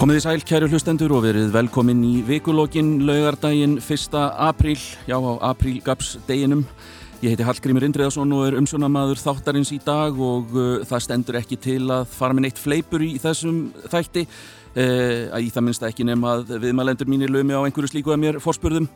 Komið í sæl, kæru hlustendur og verið velkomin í vikulókin laugardaginn 1. apríl, já á aprílgapsdeginum. Ég heiti Hallgrímur Indriðarsson og er umsjónamaður þáttarins í dag og uh, það stendur ekki til að fara með neitt fleipur í þessum þætti. Uh, að í það minnst ekki nefn að viðmælendur mínir lögmi á einhverju slíku að mér fórspurðum.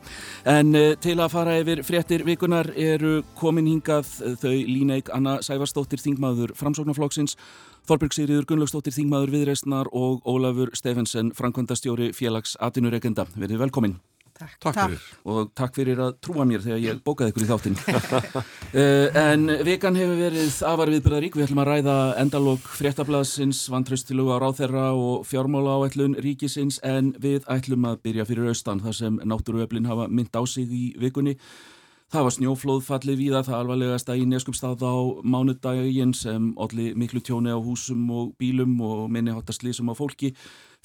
En uh, til að fara yfir fréttir vikunar eru komin hingað þau Líneik Anna Sæfarsdóttir, þingmaður Framsóknarflokksins Þorberg Sigriður Gunnlaugstóttir Þingmaður Viðreistnar og Ólafur Stefensen Frankvöndastjóri félags Atinureikenda. Verðið velkomin. Takk. takk fyrir. Og takk fyrir að trúa mér þegar ég bókaði ykkur í þáttinn. uh, en vikan hefur verið afar viðbyrðarík. Við ætlum að ræða endalók fréttablasins, vantraustilugu á ráþerra og fjármála áætlun ríkisins en við ætlum að byrja fyrir austan þar sem náttúruöflin hafa mynd á sig í vikunni. Það var snjóflóðfallið víða, það alvarlegast að í neskupstað á mánudagin sem allir miklu tjóni á húsum og bílum og minniháttaslísum á fólki.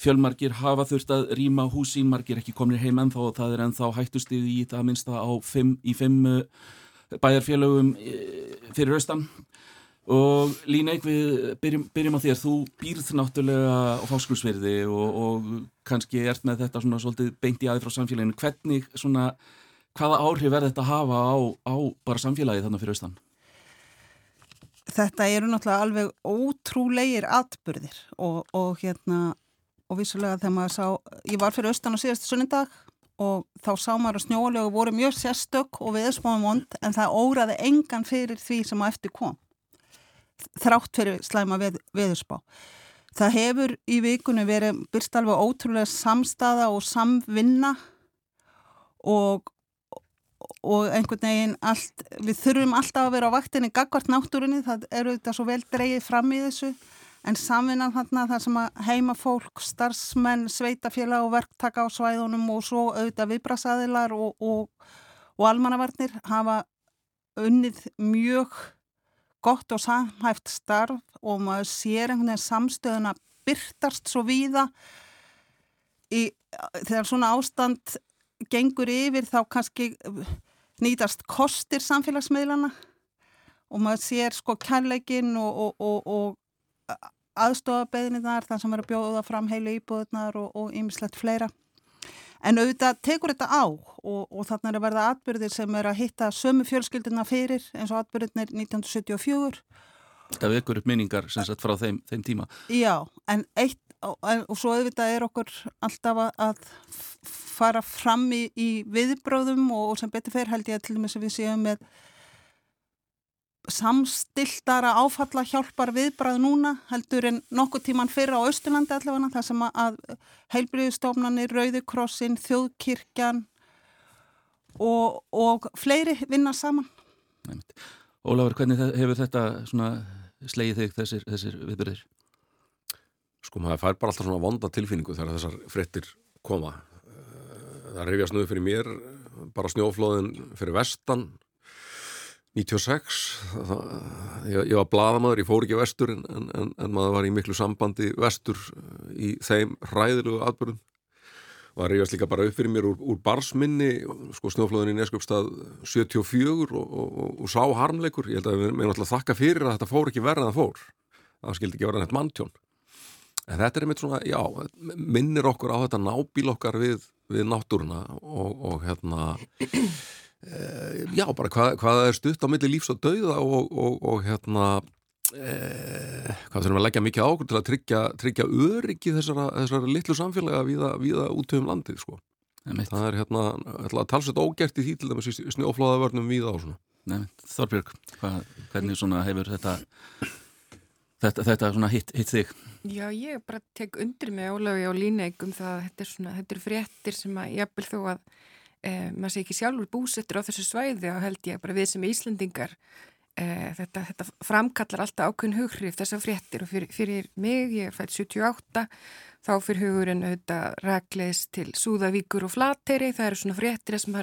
Fjölmarkir hafa þurft að rýma húsín, margir ekki komnir heim ennþá og það er ennþá hættustið í það minnsta fimm, í fimm uh, bæjarfélögum uh, fyrir austan. Og Líneik, við byrjum, byrjum á þér, þú býrð náttúrulega á fáskursverði og, og kannski ert með þetta svona svolítið beint í aðeins frá samfélaginu. Hvernig svona hvaða áhrif er þetta að hafa á, á bara samfélagi þannig fyrir austan? Þetta eru náttúrulega alveg ótrúleir atbyrðir og, og hérna og vissulega þegar maður sá, ég var fyrir austan á síðastu sunnindag og þá sá maður að snjóalögu voru mjög sérstök og viðspáðum vond en það óraði engan fyrir því sem að eftir kom þrátt fyrir slæma við, viðspá. Það hefur í vikunni verið byrst alveg ótrúlega samstaða og samvinna og og einhvern veginn allt, við þurfum alltaf að vera á vaktinni gagvart náttúrunni, það eru þetta svo vel dreyið fram í þessu en samvinnan þarna þar sem að heima fólk, starfsmenn, sveitafélag og verktaka á svæðunum og svo auðvitað viðbrasaðilar og, og, og almannavarnir hafa unnið mjög gott og samhæft starf og maður sér einhvern veginn samstöðuna byrtast svo víða í, þegar svona ástand gengur yfir þá kannski nýtast kostir samfélagsmiðlana og maður sér sko kærleikin og, og, og aðstofabeðinni þar þar sem er að bjóða fram heilu íbúðunar og ymmislegt fleira. En auðvitað tekur þetta á og, og þannig er að verða atbyrðir sem er að hitta sömu fjölskylduna fyrir eins og atbyrðinir 1974. Það vekur upp minningar sem sagt frá þeim, þeim tíma. Já, en eitt og, svo auðvitað er okkur alltaf að fara fram í, í viðbróðum og, og sem betur fer held ég að til dæmis að við séum með samstiltara áfalla hjálpar viðbræð núna heldur en nokkuð tíman fyrra á Östurlandi allavega þar sem að heilbriðistofnanir, Rauðikrossin, Þjóðkirkjan og, og fleiri vinna saman. Ólafur, hvernig hefur þetta slegið þig þessir, þessir viðbyrðir? Sko maður fær bara alltaf svona vonda tilfinningu þegar þessar frettir koma. Eh, það reyfja snuð fyrir mér, bara snjóflóðin fyrir vestan 96 það, ég, ég var bladamæður, ég fór ekki vestur en, en, en maður var í miklu sambandi vestur í þeim hræðilegu atbyrðum og það reyfjast líka bara upp fyrir mér úr, úr barsminni sko snjóflóðin í Neskjöpstað 74 og, og, og, og sá harmleikur, ég held að við meðum alltaf þakka fyrir að þetta fór ekki verða en það fór. Það skildi ekki verða neitt manntjón en þetta er einmitt svona, já, minnir okkur á þetta nábíl okkar við, við náttúruna og hérna e, já, bara hvað, hvað er stutt á milli lífs og dauða og, og, og hérna e, hvað þurfum að leggja mikið ákur til að tryggja, tryggja öryggi þessara, þessara litlu samfélaga viða, viða út um landið sko. það er hérna, talsveit ógert í því til dæmis í snjóflóðavörnum viða og svona. Nei, Þorbjörg, hvað, hvernig svona hefur þetta þetta, þetta svona hitt, hitt þig? Já, ég bara tek undir með Ólafi á líneigum það að þetta er svona, þetta er fréttir sem að ég eppil þó að eh, maður sé ekki sjálfur búsettur á þessu svæði og held ég bara við sem Íslandingar eh, þetta, þetta framkallar alltaf ákveðin hughrif þessar fréttir. Og fyrir, fyrir mig, ég er fætt 78 þá fyrir hugurinn auðvitað rækleis til Súðavíkur og Flateri það eru svona fréttir sem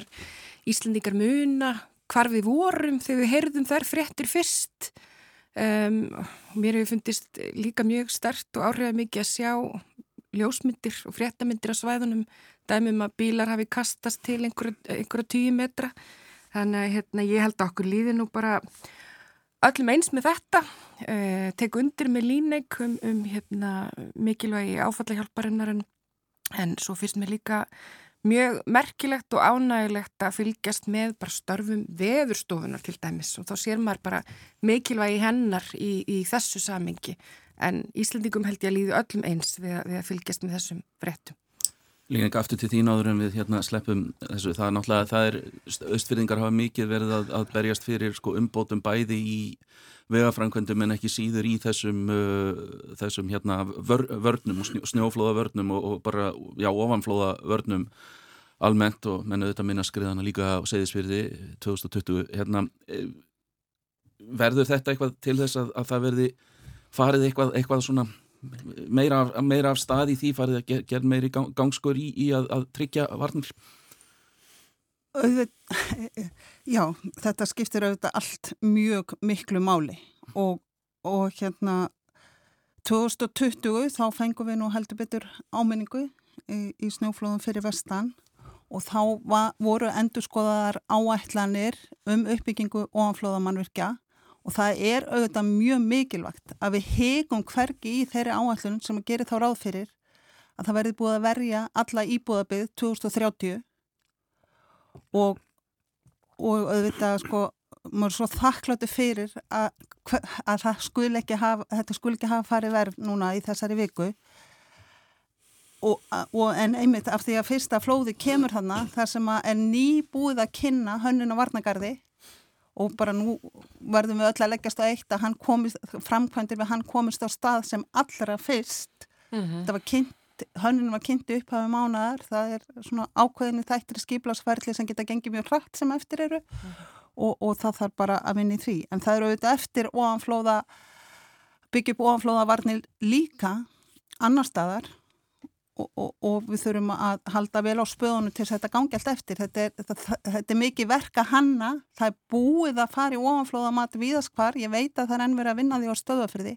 Íslandingar muna hvar við vorum þegar við heyrðum þær fréttir fyrst um, mér hefur fundist líka mjög stert og áhrifað mikið að sjá ljósmyndir og fréttamyndir á svæðunum dæmum að bílar hafi kastast til einhverja, einhverja tíu metra. Þannig að hérna, ég held að okkur líði nú bara öllum eins með þetta. Uh, tek undir með líneik um, um hérna, mikilvægi áfallahjálparinnar en, en svo finnst mér líka mjög merkilegt og ánægilegt að fylgjast með bara störfum veðurstofunar til dæmis og þá sér maður bara mikilvægi hennar í, í þessu samingi en Íslandingum held ég að líði öllum eins við, við að fylgjast með þessum frettum. Líka aftur til þín áður en við hérna sleppum þessu. Það er náttúrulega, það er, austfyrðingar hafa mikið verið að, að berjast fyrir sko umbótum bæði í vegafrænkvöndum en ekki síður í þessum, uh, þessum hérna vör, vörnum og snjóflóða vörnum og, og bara, já, ofanflóða vörnum almennt og menna þetta minna skriðana líka á segðisfyrði 2020. Hérna, eh, verður þetta eitthvað til þess að, að það verði farið eitthvað, eitthvað svona meira, meira af stað í því farið að gera meiri gang, gangskur í, í að, að tryggja varnir? Já, þetta skiptir auðvitað allt mjög miklu máli og, og hérna 2020 þá fengum við nú heldur betur áminningu í, í snjóflóðum fyrir vestan og þá var, voru endurskoðaðar áætlanir um uppbyggingu ofanflóðamannvirkja og það er auðvitað mjög mikilvægt að við hegum hvergi í þeirri áallunum sem að gera þá ráð fyrir að það verði búið að verja alla íbúðabið 2030 og, og auðvitað sko maður er svo þakkláttu fyrir að, að skul hafa þetta skul ekki hafa farið verð núna í þessari viku. Og, og en einmitt af því að fyrsta flóði kemur þannig þar sem að er nýbúið að kynna hönnun og varnagarði og bara nú verðum við öll að leggjast á eitt að komist, framkvæmdir við hann komist á stað sem allra fyrst. Mm -hmm. það var kynnt, hönnun var kynnt upp hafið mánar, það er svona ákveðinni þættir skiplásfærli sem geta gengið mjög hratt sem eftir eru. Mm og, og það þarf bara að vinna í því. En það eru auðvitað eftir ofanflóða byggjum ofanflóða varnir líka annar staðar og, og, og við þurfum að halda vel á spöðunum til þetta gangi allt eftir. Þetta er, þetta, þetta er mikið verka hanna, það er búið að fara í ofanflóða mati víðaskvar, ég veit að það er enn verið að vinna því á stöðafyrði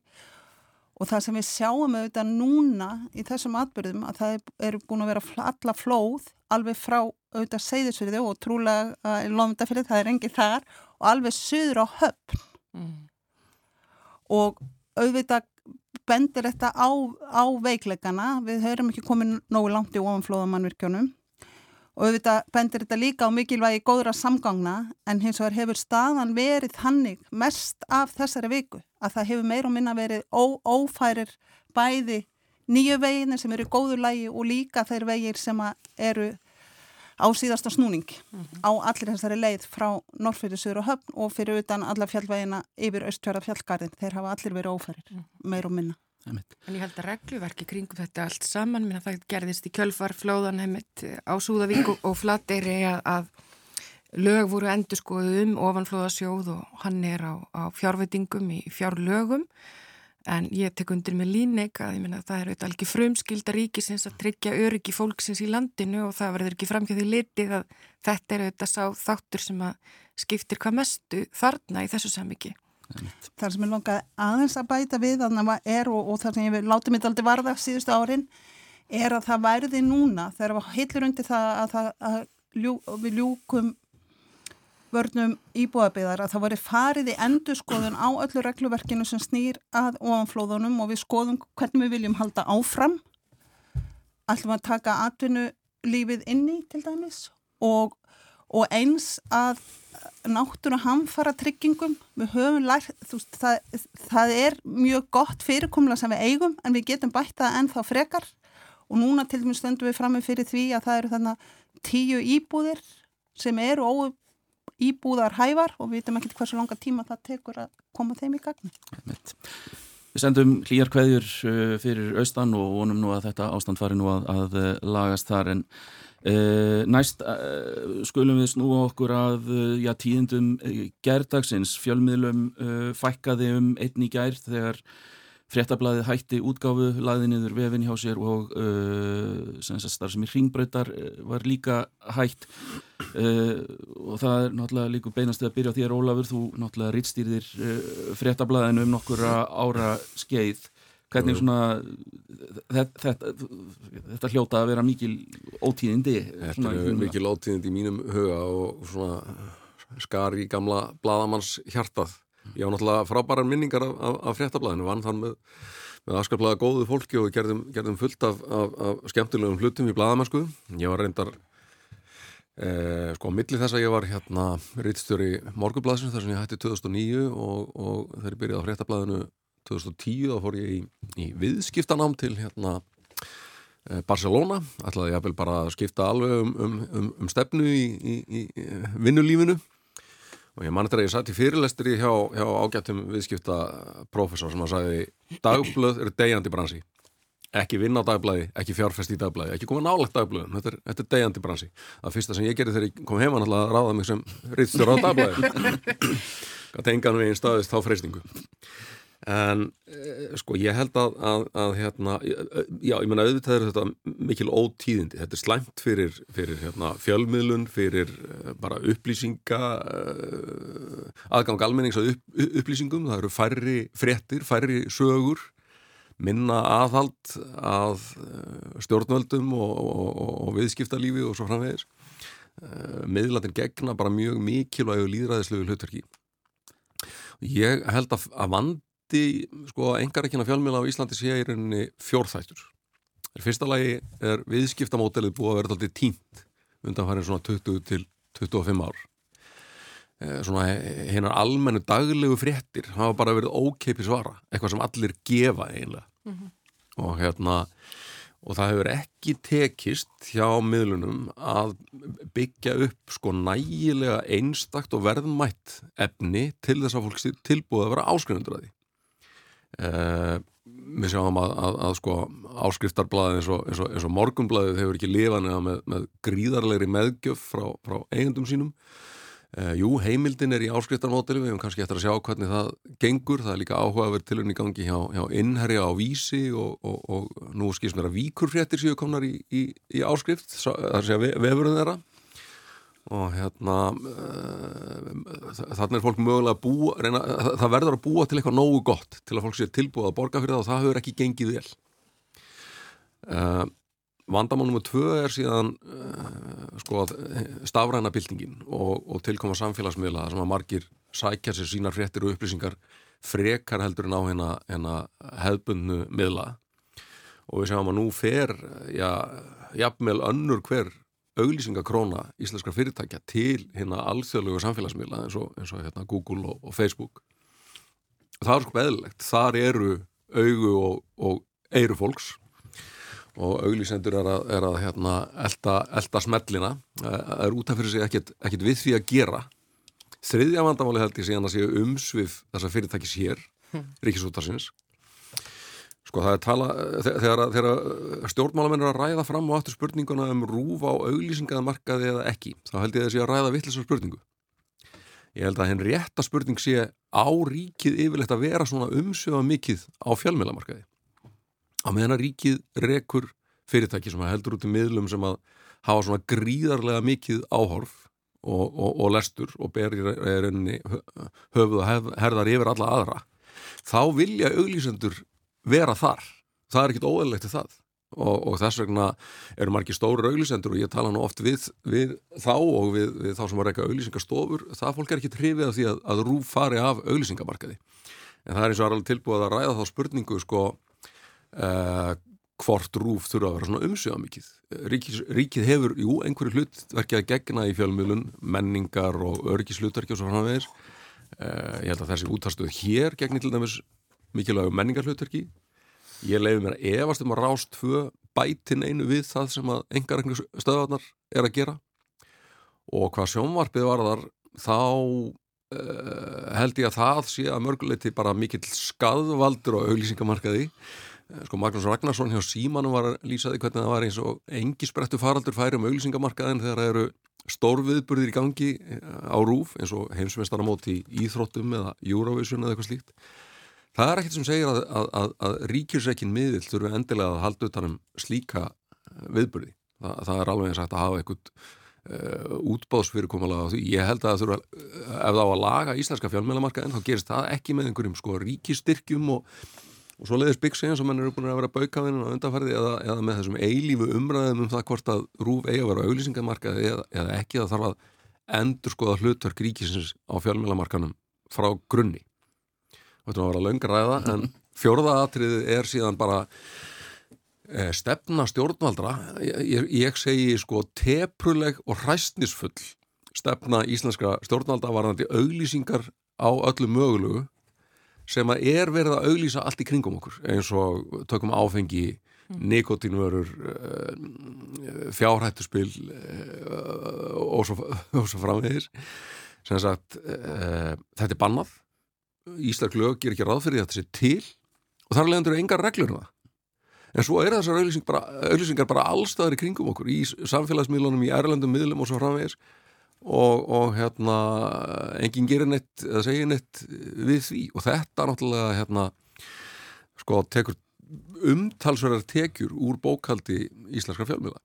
og það sem við sjáum auðvitað núna í þessum atbyrðum að það eru búin að vera alla flóð alveg frá auðvitað segðisverði og trúlega í lofndafyrði, það er engið þar og alveg söður á höfn mm. og auðvitað bendir þetta á, á veikleikana, við höfum ekki komið nógu langt í ofanflóðamannvirkjónum og auðvitað bendir þetta líka á mikilvægi góðra samgangna en hins vegar hefur staðan verið hannig mest af þessari viku að það hefur meir og minna verið ó, ófærir bæði nýju veginir sem eru góður lægi og líka þeir vegir sem eru á síðasta snúning mm -hmm. á allir þessari leið frá Norrfjörðu, Suður og Höfn og fyrir utan alla fjallvegina yfir Östfjara fjallgarðin. Þeir hafa allir verið ófærir, mm -hmm. meir og minna. En ég held að regluverki kringum þetta allt saman, minna það gerðist í kjölfarflóðan heimitt á Súðavík og, Flateyri að, að lög voru endur skoðu um ofanflóðasjóð og hann er á, á fjárveitingum í fjárlögum En ég tek undir með líneik að minna að það er auðvitað ekki frumskilda ríkisins að tryggja öryggi fólksins í landinu og það verður ekki framkjöðið litið að þetta er auðvitað sá þáttur sem að skiptir hvað mestu þarna í þessu samviki. Það sem ég langaði aðeins að bæta við að er og, og það sem ég láti mitt aldrei varða síðustu árin er að það væriði núna þegar það heilir undir það að, það, að ljú, við ljúkum vörnum íbúðabiðar að það voru farið í endurskoðun á öllu regluverkinu sem snýr að ofanflóðunum og við skoðum hvernig við viljum halda áfram. Allum að taka atvinnu lífið inni til dæmis og, og eins að náttúru hamfara tryggingum. Við höfum lært, veist, það, það er mjög gott fyrirkomla sem við eigum en við getum bætt það ennþá frekar. Og núna til dæmis stöndum við fram með fyrir því að það eru þannig tíu íbúðir sem eru íbúðar hævar og við veitum ekki hversu langa tíma það tekur að koma þeim í gagni. Við sendum hlýjar kveðjur uh, fyrir austan og vonum nú að þetta ástand fari nú að, að uh, lagast þar. En uh, næst uh, skulum við snúa okkur að uh, já, tíðendum uh, gerdagsins fjölmiðlum fækkaði um einn í gær þegar Fréttablaðið hætti útgáfu, laði niður vefin hjá sér og uh, starf sem í ringbröytar uh, var líka hætt uh, og það er náttúrulega líka beinast að byrja á þér Ólafur, þú náttúrulega rittstýrðir uh, Fréttablaðinu um nokkura ára skeið. Hvernig svona þetta, þetta, þetta hljóta að vera mikil ótíðindi? Þetta er mikil ótíðindi í mínum huga og svona skar í gamla bladamanns hjartað Ég á náttúrulega frábærar minningar af, af, af fréttablaðinu, vann þann með, með afskaplega góðu fólki og gerðum, gerðum fullt af, af, skemmtilegum hlutum í blaðamennsku. Ég var reyndar, eh, sko, á milli þess að ég var hérna rittstjóri morgublaðsins þar sem ég hætti 2009 og, og þegar ég byrjaði á fréttablaðinu 2010 þá fór ég í, í viðskiptanám til hérna eh, Barcelona, ætlaði ég að bara að skipta alveg um, um, um, um stefnu í, í, í vinnulífinu og ég mann þetta að ég satt í fyrirlestri hjá, hjá ágættum viðskipta profesor sem að sagði dagblöð er degjandi bransi. Ekki vinna á dagblæði, ekki fjárfest í dagblæði ekki koma nálagt dagblæðum, þetta er, þetta er degjandi bransi. Það fyrsta sem ég gerði þegar ég kom heima náttúrulega að ráða mig sem rittstjóra á dagblæði það tengan við einn staðist þá freysningu en e, sko ég held að, að, að hérna, já ég menna auðvitað er þetta mikil ótíðindi, þetta er slæmt fyrir, fyrir hérna, fjölmiðlun, fyrir e, bara upplýsinga e, aðgang almennings að upp, upplýsingum, það eru færri fréttir, færri sögur minna aðhald að stjórnvöldum og, og, og viðskiptalífi og svo framvegis. Miðlatin gegna bara mjög mikilvægu líðræðislegu hlutverki. Ég held að, að vand hluti sko engarækina fjölmjöla á Íslandi sé í rauninni fjórþættur. Í fyrsta lagi er viðskiptamódelið búið að vera alltaf tínt undan farin svona 20 til 25 ár. Eh, svona hennar almennu daglegu fréttir hafa bara verið ókeipi svara, eitthvað sem allir gefa eiginlega. Mm -hmm. Og hérna og það hefur ekki tekist hjá miðlunum að byggja upp sko nægilega einstakt og verðmætt efni til þess að fólk tilbúið að vera áskrifendur að því. Uh, við sjáum að, að, að sko áskriftarblæði eins og, og, og morgunblæði þeir eru ekki lifan eða með, með gríðarlegri meðgjöf frá, frá eigendum sínum. Uh, jú, heimildin er í áskriftarmótili við hefum kannski eftir að sjá hvernig það gengur. Það er líka áhugaverð tilunni gangi hjá, hjá innherja á vísi og, og nú skýrst mér að víkurfréttir séu komnar í, í, í áskrift það er að vefurinn þeirra. Og hérna uh, þarna er fólk mögulega að búa reyna, það verður að búa til eitthvað nógu gott til að fólk sé tilbúið að borga fyrir það og það hefur ekki gengið vel. Uh, vandamánum og tvö er síðan uh, sko stafræna byltingin og, og tilkoma samfélagsmiðla sem að margir sækja sér sínar fréttir og upplýsingar frekar heldur en á hérna hefbundnu miðla. Og við sjáum að nú fer já, jafnvel önnur hver auglýsingakróna íslenskar fyrirtækja til hérna alþjóðlegu samfélagsmiðla eins og, eins og hérna, Google og, og Facebook. Það er sko beðlegt þar eru augu og, og eiru fólks og auglýsendur er að, er að hérna, elda, elda smellina. Það er út af fyrir sig ekkert, ekkert við því að gera. Þriðja vandamáli held ég síðan að séu umsvið þessa fyrirtækis hér hm. Ríkisútarsins Sko það er tala, þegar, þegar stjórnmálamennir að ræða fram og aftur spurninguna um rúfa á auglýsingaðamarkaði eða ekki, þá held ég að það sé að ræða vittlisar spurningu. Ég held að henn rétta spurning sé á ríkið yfirlegt að vera svona umsöfa mikið á fjálmjölamarkaði. Á meðan að ríkið rekur fyrirtæki sem heldur út í miðlum sem að hafa svona gríðarlega mikið áhorf og, og, og lestur og berir höfuð og herðar yfir alla aðra, þá vilja auglýsendur vera þar. Það er ekkit óæðilegt til það. Og, og þess vegna eru margir stóru auglýsendur og ég tala nú oft við, við þá og við, við þá sem að reyka auglýsingastofur það fólk er ekki trifið af því að, að rúf fari af auglýsingamarkaði. En það er eins og alveg tilbúið að ræða þá spurningu sko uh, hvort rúf þurfa að vera svona umsjöða mikið Ríkis, ríkið hefur, jú, einhverju hlutverki að gegna í fjölmjölun menningar og örgislutverki og svo framvegis. Uh, ég held að þessi útastuð hér gegnir til dæmis mikilvægu menningarhlutverki. Ég leiði mér að efast um að rást tvö bætin einu við það sem að engaregnu stöðvarnar er að gera. Og hvað sjónvarpið var þar þá uh, held ég að það sé að mörguleiti bara mikill skadvaldur og auglýsingamarkaði. Eh, sko Magnús Ragnarsson hjá Símanum var að lýsaði hvernig það var eins og engi sprettu faraldur færi um auglýsingamarkaðin þegar það eru stórviðburðir í gangi eh, á rúf eins og heimsveistaramóti í Íþróttum eða Eurovision eða eitthvað slíkt Það er ekkert sem segir að, að, að, að ríkjursekkin miðill þurfu endilega að halda utanum slíka eh, viðbyrði. Það, það er alveg eins að hafa eitthvað uh, eh, því. Ég held að það þurfa, ef það á að laga íslenska fjármjölamarka en þá gerist það ekki með einhverjum sko ríkistyrkjum og, og svo leiðis byggsi eins og mann eru búin að vera baukaðinn á undanferði eða, eða með þessum eilífu umræðum um það hvort að rúf eigi að vera auðlýsingamarka eða, eða ekki það þarf að endur skoða hlutverk ríkisins á fjármjölamarkanum frá grunni þetta var að vera löngra ræða, en fjórða atriði er síðan bara e, stefna stjórnvaldra, ég, ég segi sko tepruleg og hræstnisfull stefna íslenska stjórnvalda varðandi auglýsingar á öllu mögulegu sem að er verið að auglýsa allt í kringum okkur eins og tökum áfengi nikotínvörur uh, fjárhættuspil uh, og svo, svo framvegis. Sem sagt uh, þetta er bannað Íslark lög ger ekki ráð fyrir þetta sé til og þar leðandur engar reglur um það. En svo er þessar auðlýsingar bara, auðlýsingar bara allstaðar í kringum okkur í samfélagsmiðlunum, í ærlandum miðlum og svo framvegis. Og, og hérna enginn gerir neitt eða segir neitt við því. Og þetta náttúrulega hérna sko tekur umtalsverðar tekjur úr bókaldi íslenskar fjölmiða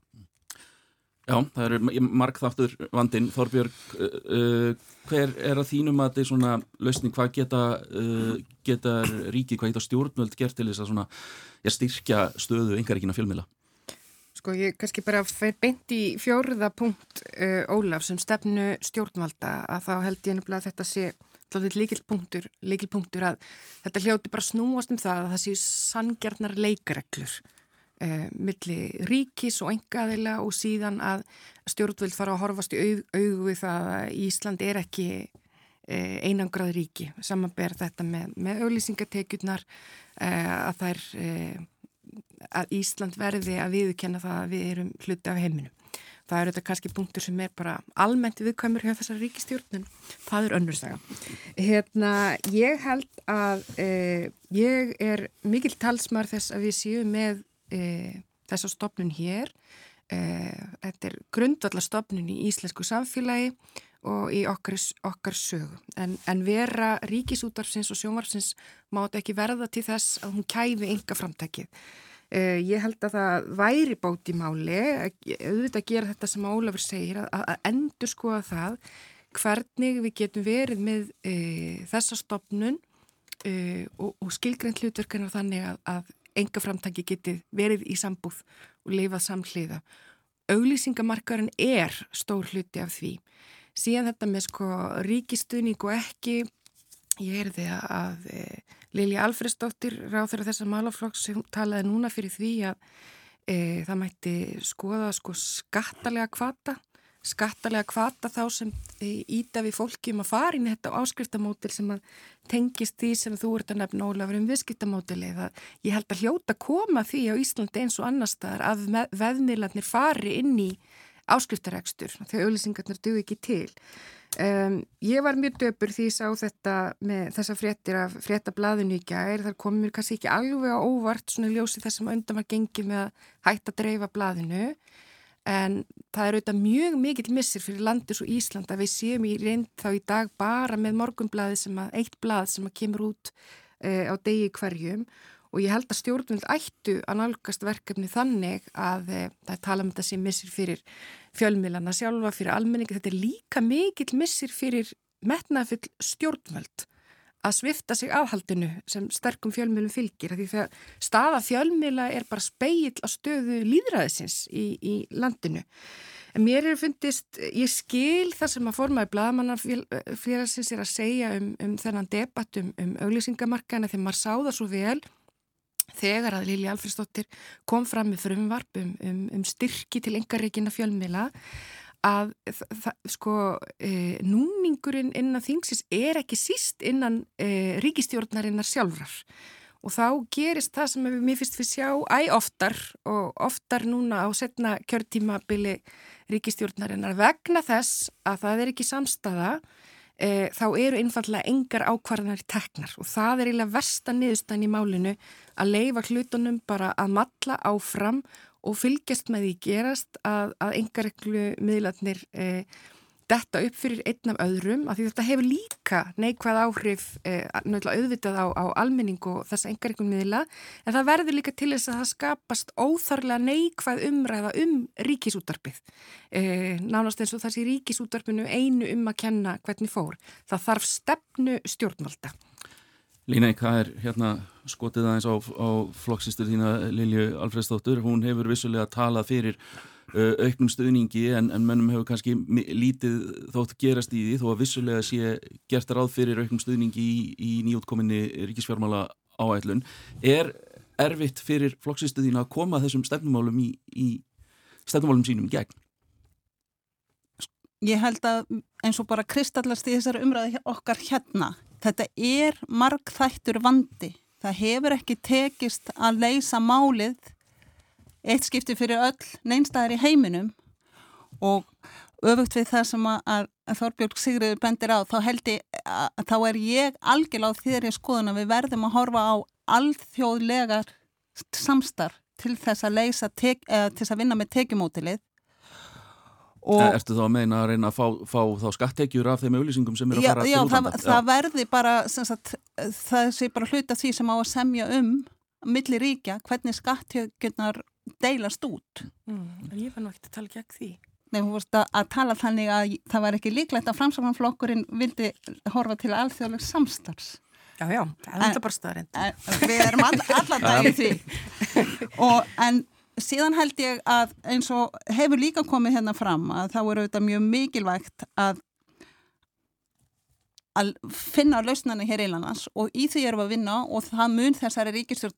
Já, það eru markþáttur vandin Þorbjörg, uh, uh, hver er að þínum að þetta er svona lausning, hvað geta, uh, geta ríki, hvað geta stjórnvöld gert til þess að svona, já, styrkja stöðu yngaríkina fjölmiðla? Sko ég kannski bara fer beint í fjóruða punkt Ólaf sem stefnu stjórnvalda að þá held ég nefnilega að þetta sé líkilpunktur, líkilpunktur að þetta hljóti bara snúast um það að það séu sangjarnar leikareglur eh, milli ríkis og engaðila og síðan að stjórnvöld fara að horfast í aug, augu við það að Ísland er ekki eh, einangrað ríki. Samanber þetta með, með auglýsingatekjurnar eh, að það er að Ísland verði að viðkenna það að við erum hluti af heiminum. Það er þetta kannski punktur sem er bara almennt viðkvæmur hjá þessar ríkistjórnum það er önnursaga hérna, ég held að eh, ég er mikil talsmar þess að við séum með eh, þessa stopnun hér. Eh, þetta er grundvallastofnun í íslensku samfélagi og í okkar, okkar sögu. En, en vera ríkisútvarfsins og sjónvarfsins mátt ekki verða til þess að hún kæfi ynga framtækið Uh, ég held að það væri bóti máli, auðvitað að gera þetta sem Ólafur segir, að, að endur skoða það hvernig við getum verið með uh, þessa stopnun uh, og, og skilgrænt hlutverkana þannig að, að enga framtangi geti verið í sambúð og leifað samhliða. Auglýsingamarkarinn er stór hluti af því. Síðan þetta með sko ríkistuðning og ekki, ég er því að, að Lilja Alfredsdóttir ráð þeirra þessar málaflokks sem talaði núna fyrir því að e, það mætti skoða sko skattalega kvata skattalega kvata þá sem íta við fólki um að fara inn þetta áskriftamótil sem að tengist því sem þú ert að nefna Ólafur um viðskiptamótili ég held að hljóta koma því á Íslandi eins og annar staðar að veðmiðlarnir fari inn í áskriftaregstur þegar auðlýsingarnir duð ekki til. Um, ég var mjög döpur því ég sá þetta með þessa fréttir af fréttablaðinu í gær, þar komur kannski ekki alveg á óvart svona ljósi þess að undan var gengið með að hætta að dreifa blaðinu en það er auðvitað mjög mikill missir fyrir landis og Ísland að við séum í reynd þá í dag bara með morgunblaði sem að eitt blað sem að kemur út uh, á degi hverjum. Og ég held að stjórnvöld ættu að nálgast verkefni þannig að e, það tala um þetta sem missir fyrir fjölmilana sjálfa, fyrir almenningi, þetta er líka mikill missir fyrir metnafull stjórnvöld að svifta sig afhaldinu sem sterkum fjölmilum fylgir, því þegar staða fjölmila er bara speill á stöðu líðræðisins í, í landinu. En mér er fundist, ég skil það sem að formaði bladamannarfélagsins er að segja um, um þennan debatt um, um auglýsingamarkana þegar maður sá það svo vel þegar að Lili Alfredsdóttir kom fram með frumvarp um, um, um styrki til engarreikina fjölmila að sko e, núningurinn innan þingsins er ekki síst innan e, ríkistjórnarinnar sjálfrar. Og þá gerist það sem við mér finnst við sjá æg oftar og oftar núna á setna kjörtímabili ríkistjórnarinnar vegna þess að það er ekki samstaða e, þá eru einfallega engar ákvarðanar í teknar. Og það er eiginlega versta niðurstæðin í málinu að leifa hlutunum bara að matla áfram og fylgjast með því gerast að, að engar eklu miðlarnir e, detta upp fyrir einn af öðrum af því þetta hefur líka neikvæð áhrif eh, auðvitað á, á almenning og þessa engaríkun miðla en það verður líka til þess að það skapast óþarlega neikvæð umræða um ríkisútarpið eh, nánast eins og þessi ríkisútarpinu einu um að kenna hvernig fór. Það þarf stefnu stjórnvalda Líneik, það er hérna skotið aðeins á, á flokksistur þína Lilju Alfredsdóttur, hún hefur vissulega talað fyrir auknum stuðningi en, en mönnum hefur kannski lítið þótt gerast í því þó að vissulega sé gert ráð fyrir auknum stuðningi í, í nýjútkominni ríkisfjármála áætlun. Er erfitt fyrir flokksistuðina að koma þessum stefnumálum í, í stefnumálum sínum gegn? Ég held að eins og bara kristallast í þessari umræði okkar hérna, þetta er margþættur vandi. Það hefur ekki tekist að leysa málið eitt skipti fyrir öll neinstæðar í heiminum og öfugt við það sem að, Þorbjörg Sigriður bendir á þá held ég að þá er ég algjörláð þegar ég skoðun að við verðum að horfa á alþjóðlegar samstarf til þess að leysa til þess að vinna með tekjumótilið Ertu þá að meina að reyna að fá, fá þá skattekjur af þeim auðlýsingum sem eru að fara já, til útlanda? Já, það verði bara, sagt, það sé bara hluta því sem á að semja um millir ríkja, hvernig skattekjurnar deilast út. Mm, en ég nú ekkert að tala gegn því. Nei, þú veist að, að tala þannig að það var ekki líklegt að framsáfanflokkurinn vildi horfa til alþjóðlegs samstarfs. Já, já, það er alltaf bara staðarind. Við erum all, allar dagir því. Og, en síðan held ég að eins og hefur líka komið hérna fram að þá eru þetta mjög mikilvægt að að finna lausnarni hér í landans og í því erum við að vinna og það mun þessari ríkistjórn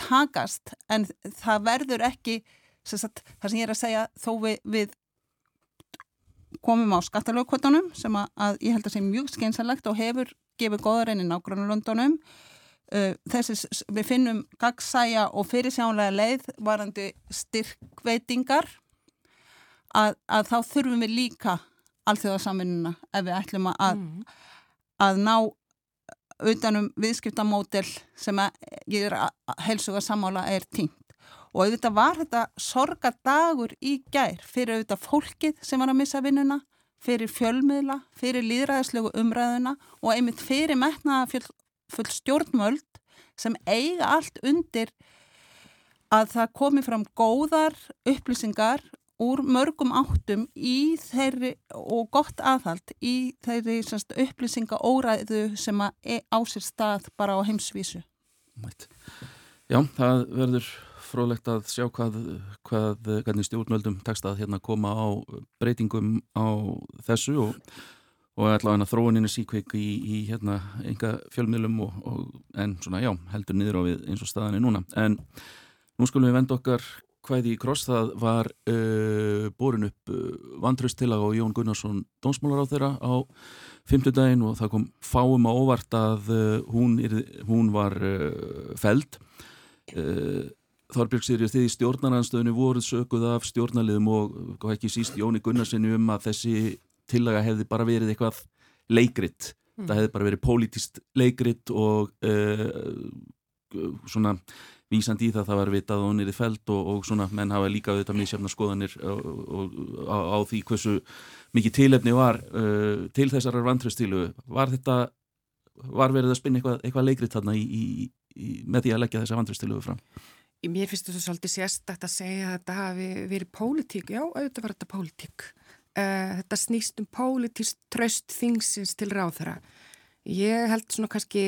takast en það verður ekki sagt, það sem ég er að segja þó við, við komum á skattalögkvötunum sem að, að ég held að sé mjög skeinsalegt og hefur gefið góðar enn í nágrannulöndunum uh, þessi við finnum gagsæja og fyrirsjánlega leið varandi styrkveitingar að, að þá þurfum við líka alþjóðarsaminuna ef við ætlum að, mm. að ná utanum viðskiptamódel sem ég er að helsuga sammála er tínt. Og auðvitað var þetta sorgadagur í gær fyrir auðvitað fólkið sem var að missa vinnuna, fyrir fjölmiðla, fyrir líðræðislegu umræðuna og einmitt fyrir metnaða full stjórnmöld sem eiga allt undir að það komi fram góðar upplýsingar úr mörgum áttum í þeirri og gott aðhald í þeirri semst, upplýsinga óræðu sem er á sér stað bara á heimsvísu. Já, það verður frólægt að sjá hvað, hvað stjórnvöldum tekst að hérna koma á breytingum á þessu og, og allavega þróuninni síkveik í, í hérna enga fjölmiðlum og, og, en svona já, heldur niður á við eins og staðan er núna. En nú skulum við venda okkar kvæði í kross það var uh, borin upp uh, vantraustillag á Jón Gunnarsson dónsmálar á þeirra á fymtudaginn og það kom fáum á óvart að uh, hún, er, hún var uh, feld uh, Þorbjörg sér því stjórnarnanstöðinu voruð sökuð af stjórnarliðum og, og ekki síst Jóni Gunnarssoni um að þessi tillaga hefði bara verið eitthvað leikrit. Mm. það hefði bara verið pólitíst leikrit og uh, svona vísandi í það það var vitað og hún er í feld og, og svona menn hafa líka auðvitað mísjöfna skoðanir og, og, á, á því hversu mikið tilefni var uh, til þessar vantröstilu var þetta var verið að spinna eitthvað, eitthvað leikrið þarna í, í, í, með því að leggja þessa vantröstilu fram? Mér finnst þetta svolítið sérstakt að segja að þetta hafi verið pólitík. Já, auðvitað var þetta pólitík uh, þetta snýst um pólitíst tröst þingsins til ráð þeirra ég held svona kannski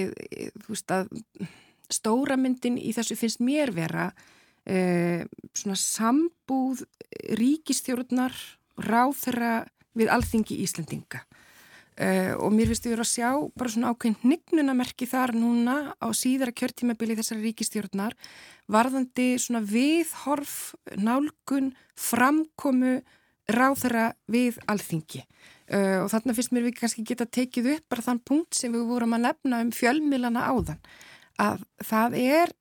þú veist að stóra myndin í þessu finnst mér vera uh, svona sambúð ríkistjórnar ráþra við alþingi Íslandinga uh, og mér finnst við að sjá bara svona ákveðin hnignunamerki þar núna á síðara kjörtímabili þessari ríkistjórnar varðandi svona viðhorf, nálgun, framkomu ráþra við alþingi uh, og þarna finnst mér við kannski geta tekið upp bara þann punkt sem við vorum að nefna um fjölmilana áðan að það er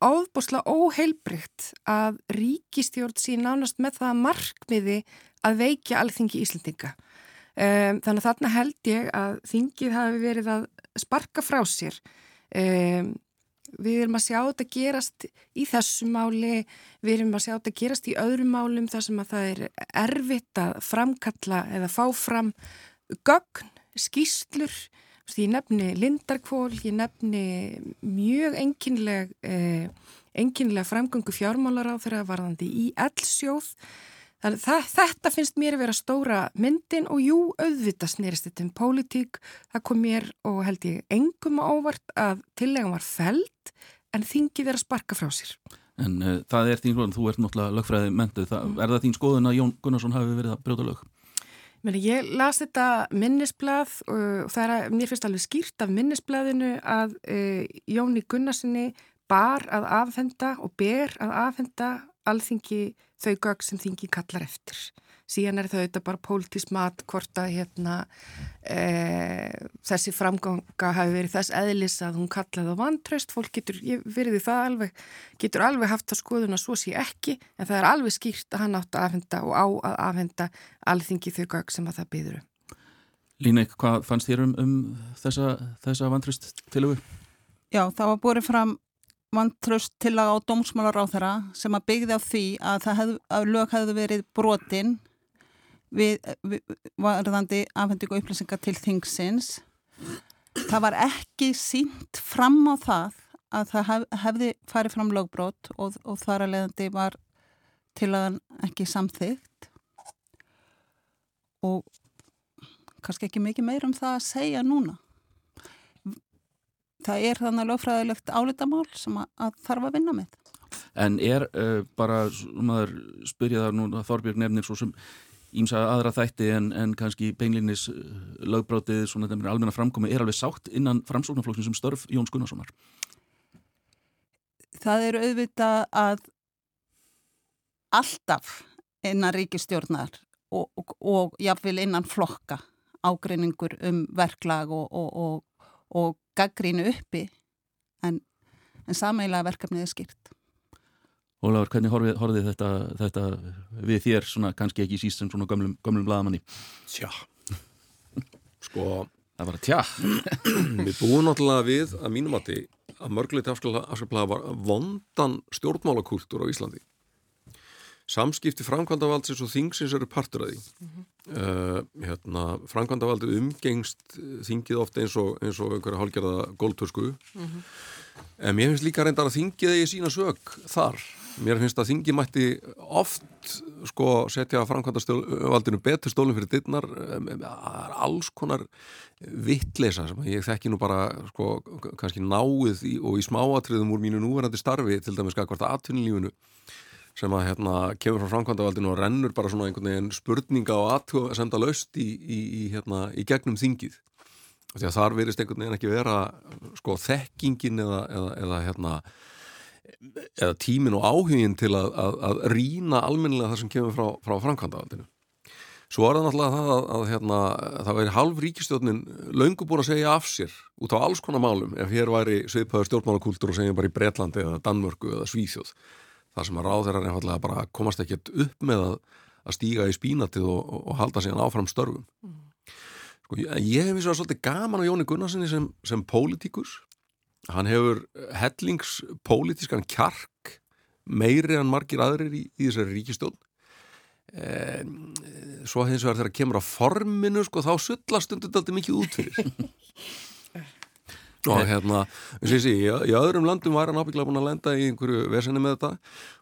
áðbúslega óheilbrygt að ríkistjórn sín nánast með það markmiði að veikja alþingi Íslandinga. Um, þannig að þarna held ég að þingið hafi verið að sparka frá sér. Um, við erum að sjá þetta gerast í þessu máli, við erum að sjá þetta gerast í öðrum málum þar sem að það er erfitt að framkalla eða fá fram gögn, skýslur Ég nefni lindarkvól, ég nefni mjög enginleg, eh, enginlega framgöngu fjármálar á þeirra varðandi í eldsjóð. Þannig að þetta finnst mér að vera stóra myndin og jú, auðvitað snerist þetta um pólitík. Það kom mér og held ég engum ávart að tillega var feld en þingið er að sparka frá sér. En uh, það er þín skoðun, þú ert náttúrulega lögfræði mentuð, mm. er það þín skoðun að Jón Gunnarsson hafi verið að brjóta lög? Meni, ég las þetta minnisblad og það er að mér finnst alveg skýrt af minnisbladinu að uh, Jóni Gunnarssoni bar að afhenda og ber að afhenda alþingi þau gögg sem þingi kallar eftir síðan er það auðvitað bara pólitískt mat hvort að hérna, e, þessi framganga hafi verið þess eðlis að hún kallaði á vantraust, fólk getur verið því það alveg, getur alveg haft það skoðun að svo sé ekki, en það er alveg skýrt að hann átt að afhenda og á að afhenda alþingi þau gögg sem að það byður um. Líneik, hvað fannst þér um, um þessa, þessa vantraust tilögu? Já, það var búið fram vantraust til að á dómsmálar á þeirra sem að byggði á því að, hef, að lög hefðu verið brotinn við, við varðandi afhendingu upplýsingar til þingsins það var ekki sínt fram á það að það hef, hefði farið fram lögbrot og, og þar að leiðandi var til að ekki samþygt og kannski ekki mikið meir um það að segja núna það er þannig lögfræðilegt álitamál sem að, að þarf að vinna með En er uh, bara, maður spyrja það nú Þorbjörg nefnir svo sem ímsa aðra þætti en, en kannski beinlinnis uh, lögbrótið, svona þeim er almenna framkomi, er alveg sátt innan framsóknarflokksins sem störf Jóns Gunnarssonar? Það er auðvitað að alltaf innan ríkistjórnar og, og, og jáfnvel innan flokka ágreiningur um verklag og, og gaggrínu uppi en, en sameilega verkefnið er skýrt. Ólafur, hvernig horfið, horfið þetta, þetta við þér, svona, kannski ekki síst sem svona gömlum, gömlum bladamanni? Tja, sko... Það var að tja. við búum náttúrulega við að mínum að því að mörgleiti afskaplega var vondan stjórnmálakultúr á Íslandi. Samskipti framkvæmdavaldsins og þingsins eru partur að því. Mm -hmm. uh, hérna, framkvæmdavaldi umgengst þingið ofta eins og, eins og einhverja hálgjörða góldtörsku. Mm -hmm. En mér finnst líka reyndar að þingið eigi sína sög þar mér finnst að þingi mætti oft sko setja framkvæmdastjórnvaldinu betur stólum fyrir dittnar alls konar vittleisa sem ég þekki nú bara sko kannski náið í, og í smáatriðum úr mínu núverandi starfi til dæmis skakvart aðtunlífinu sem að hérna kemur frá framkvæmdavaldinu og rennur bara svona einhvern veginn spurninga og aðtjóð að senda löst í, í, í, hérna, í gegnum þingið að þar verist einhvern veginn ekki vera sko þekkingin eða, eða, eða hérna eða tímin og áhugin til að, að, að rína almennilega það sem kemur frá, frá framkvæmdavaldinu. Svo er það náttúrulega það að, að hérna, það væri halv ríkistjónin laungu búin að segja af sér út á alls konar málum ef hér væri sviðpöður stjórnmálakultúr og segjum bara í Breitlandi eða Danmörku eða Svíþjóð. Það sem að ráð þeirra einfallega bara komast ekkert upp með að stíga í spínatið og, og, og halda sig áfram störfum. Mm. Sko, ég hef vissu að svolítið gaman á Jóni Gunnarssoni sem, sem pólitíkus hann hefur hellingspolítiskan kjark meiri en margir aðrir í, í þessari ríkistjón eh, svo hins vegar þegar kemur á forminu sko þá sullast undir þetta mikið út fyrir og hérna sé, sé, í, í öðrum landum var hann ábygglega búin að lenda í einhverju vesenni með þetta.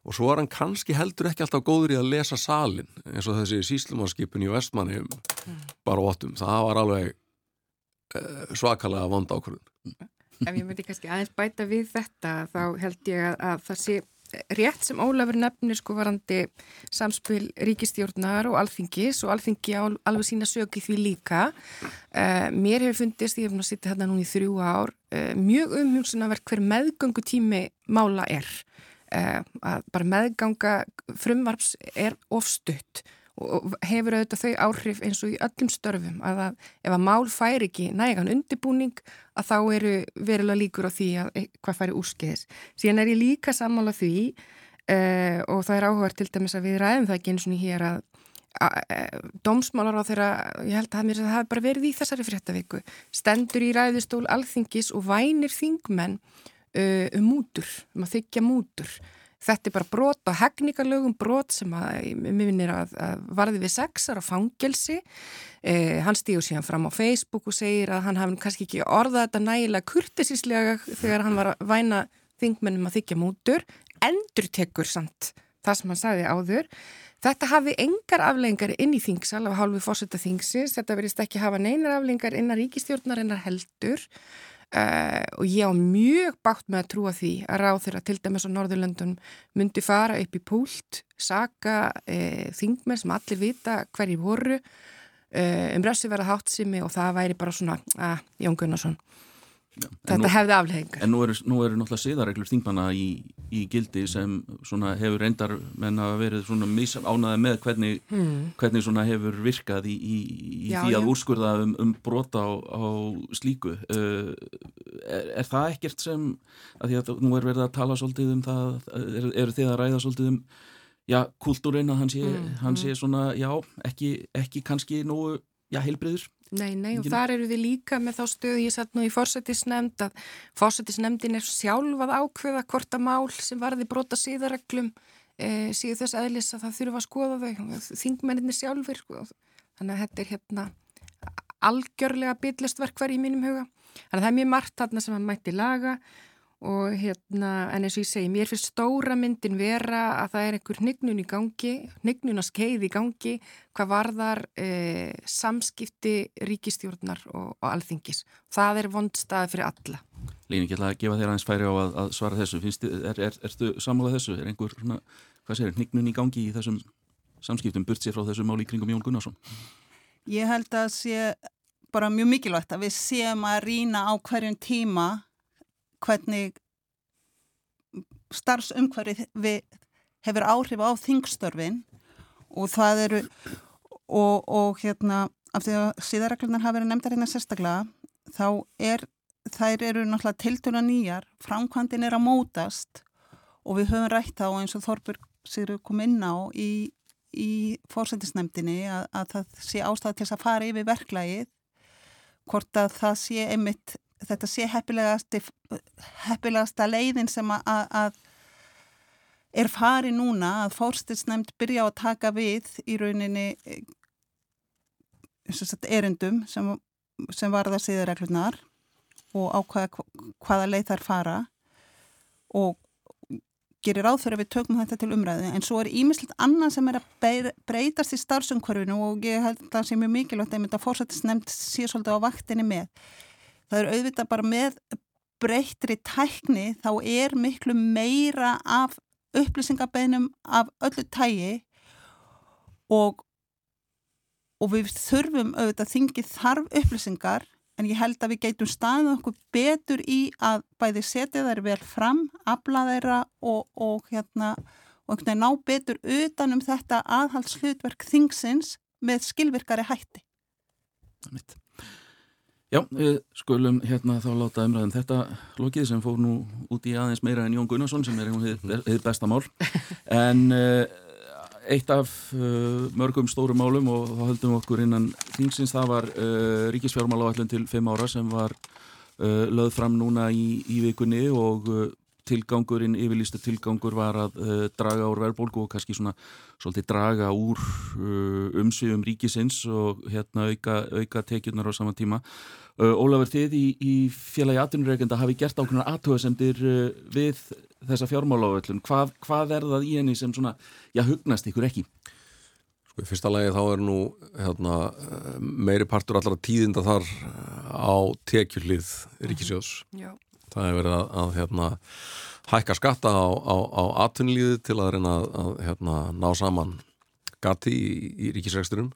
Og svo var hann kannski heldur ekki alltaf góður í að lesa salin eins og þessi síslumarskipin í vestmanni mm. bara óttum, það var alveg eh, svakalega vond ákvörðun. Ef ég myndi kannski aðeins bæta við þetta þá held ég að, að það sé rétt sem Ólafur nefnir sko varandi samspil ríkistjórnar og alþingis og alþingi á alveg sína söki því líka. Uh, mér hefur fundist, ég hef nú sittið hérna núni í þrjú ár uh, mjög umhjúmsunavert hver meðgöngu tími mála er. Uh, að bara meðganga frumvarps er ofstutt og hefur auðvitað þau áhrif eins og í öllum störfum að, að ef að mál fær ekki nægan undibúning að þá eru verilega líkur á því að hvað færi úrskeiðis. Síðan er ég líka sammála því uh, og það er áhugað til dæmis að við ræðum það ekki eins og hér að, e, dómsmálar á þeirra, ég held að það hafi bara verið í þessari fréttavíku, stendur í ræðistól alþingis og vænir þingmenn uh, um mútur, um að þykja mútur Þetta er bara brot á hegningarlögum, brot sem að, minnir að, að varði við sexar á fangelsi. Eh, hann stígur síðan fram á Facebook og segir að hann hafði kannski ekki orðað þetta nægilega kurtisíslega þegar hann var að væna þingmennum að þykja mútur. Endur tekur samt það sem hann sagði áður. Þetta hafi engar aflengar inn í þingsal af hálfu fórsetta þingsins. Þetta verist ekki hafa neinar aflengar innan ríkistjórnar en heldur. Uh, og ég á mjög bátt með að trúa því að ráð þeirra til dæmis á Norðurlöndun myndi fara upp í púlt saga uh, þingmenn sem allir vita hverjir voru uh, um rössi verða háttsimi og það væri bara svona að Jón Gunnarsson þetta nú, hefði afleggingar En nú eru, nú eru náttúrulega siðareglur þingmanna í, í gildi sem hefur reyndar menn að verið ánaði með hvernig, hmm. hvernig hefur virkað í, í, í já, því að já. úrskurða um, um brota á, á slíku uh, er, er það ekkert sem að því að nú er verið að tala svolítið um það eru er þið að ræða svolítið um já, kultúrin að hann sé, mm, hann sé mm. svona, já, ekki, ekki kannski nógu, já, heilbriður Nei, nei, og þar eru við líka með þá stöðu, ég satt nú í fórsættisnemnd að fórsættisnemndin er sjálfað ákveða hvort að mál sem varði brota síðareglum e, síðu þess aðlis að það þurfa að skoða þau, þingmenninni sjálfur, sko. þannig að þetta er hérna algjörlega byllist verkvar í mínum huga. Þannig að það er mjög margt þarna sem hann mætti laga og hérna, en eins og ég segi, mér finnst stóra myndin vera að það er einhver hnygnun í gangi, hnygnun að skeið í gangi, hvað varðar eh, samskipti ríkistjórnar og, og alþingis. Það er vond staði fyrir alla. Lín, ég ætla að gefa þér aðeins færi á að, að svara þessu. Finnst, er, er, ertu samálað þessu? Er einhver, svona, hvað segir, hnygnun í gangi í þessum samskiptum, burt sér frá þessu máli í kringum Jón Gunnarsson? Ég held að sé bara mjög mikilvægt að við séum að rína á hverjum tíma hvernig starfsumhverfið hefur áhrif á þingstörfin og það eru og, og hérna af því að síðarreglunar hafa verið nefndar hérna sérstaklega þá er þær eru náttúrulega tiltuna nýjar framkvæmdin er að mótast og við höfum rætt á eins og Þorbjörg sér kom inn á í, í fórsættisnefndinni að, að það sé ástæði til að fara yfir verklægið hvort að það sé einmitt þetta sé heppilegasta leiðin sem að, að er fari núna að fórstilsnæmt byrja að taka við í rauninni erindum sem, sem varða síðarreglunar og ákvaða hvaða leið þær fara og gerir ráðfyrir að við tökum þetta til umræðu. En svo er ímislegt annað sem er að breytast í starfsumkvarfinu og ég held að það sé mjög mikilvægt að fórstilsnæmt sé svolítið á vaktinni með það er auðvitað bara með breyttri tækni þá er miklu meira af upplýsingabeinum af öllu tægi og, og við þurfum auðvitað þingið þarf upplýsingar en ég held að við geitum staðið okkur betur í að bæði setja þær vel fram, afla þeirra og, og hérna og einhvern veginn ná betur utanum þetta aðhalslutverk þingsins með skilvirkari hætti. Það mitt. Já, við skulum hérna þá láta umræðum þetta lokið sem fór nú út í aðeins meira en Jón Gunnarsson sem er hefðið besta mál. En uh, eitt af uh, mörgum stórum málum og þá höldum okkur innan þingsins það var uh, ríkisfjármála til fimm ára sem var löð fram núna í, í vikunni og tilgangurinn, yfirlýsta tilgangur var að uh, draga úr verðbólgu og kannski svona svolítið draga úr uh, umsviðum ríkisins og hérna auka, auka tekjurnar á sama tíma. Uh, Ólafur, þið í, í félagi aðtunurreikenda hafi gert ákveðnar aðtöðasendir við þessa fjármáláöllun. Hvað, hvað er það í henni sem svona, já, hugnast ykkur ekki? Sko, í fyrsta lagi þá er nú hérna, meiri partur allara tíðinda þar á tekjullið ríkisjós. Já það hefur verið að, að hérna, hækka skatta á, á, á atvinnlíði til að reyna að, að hérna, ná saman gati í, í ríkisræksturum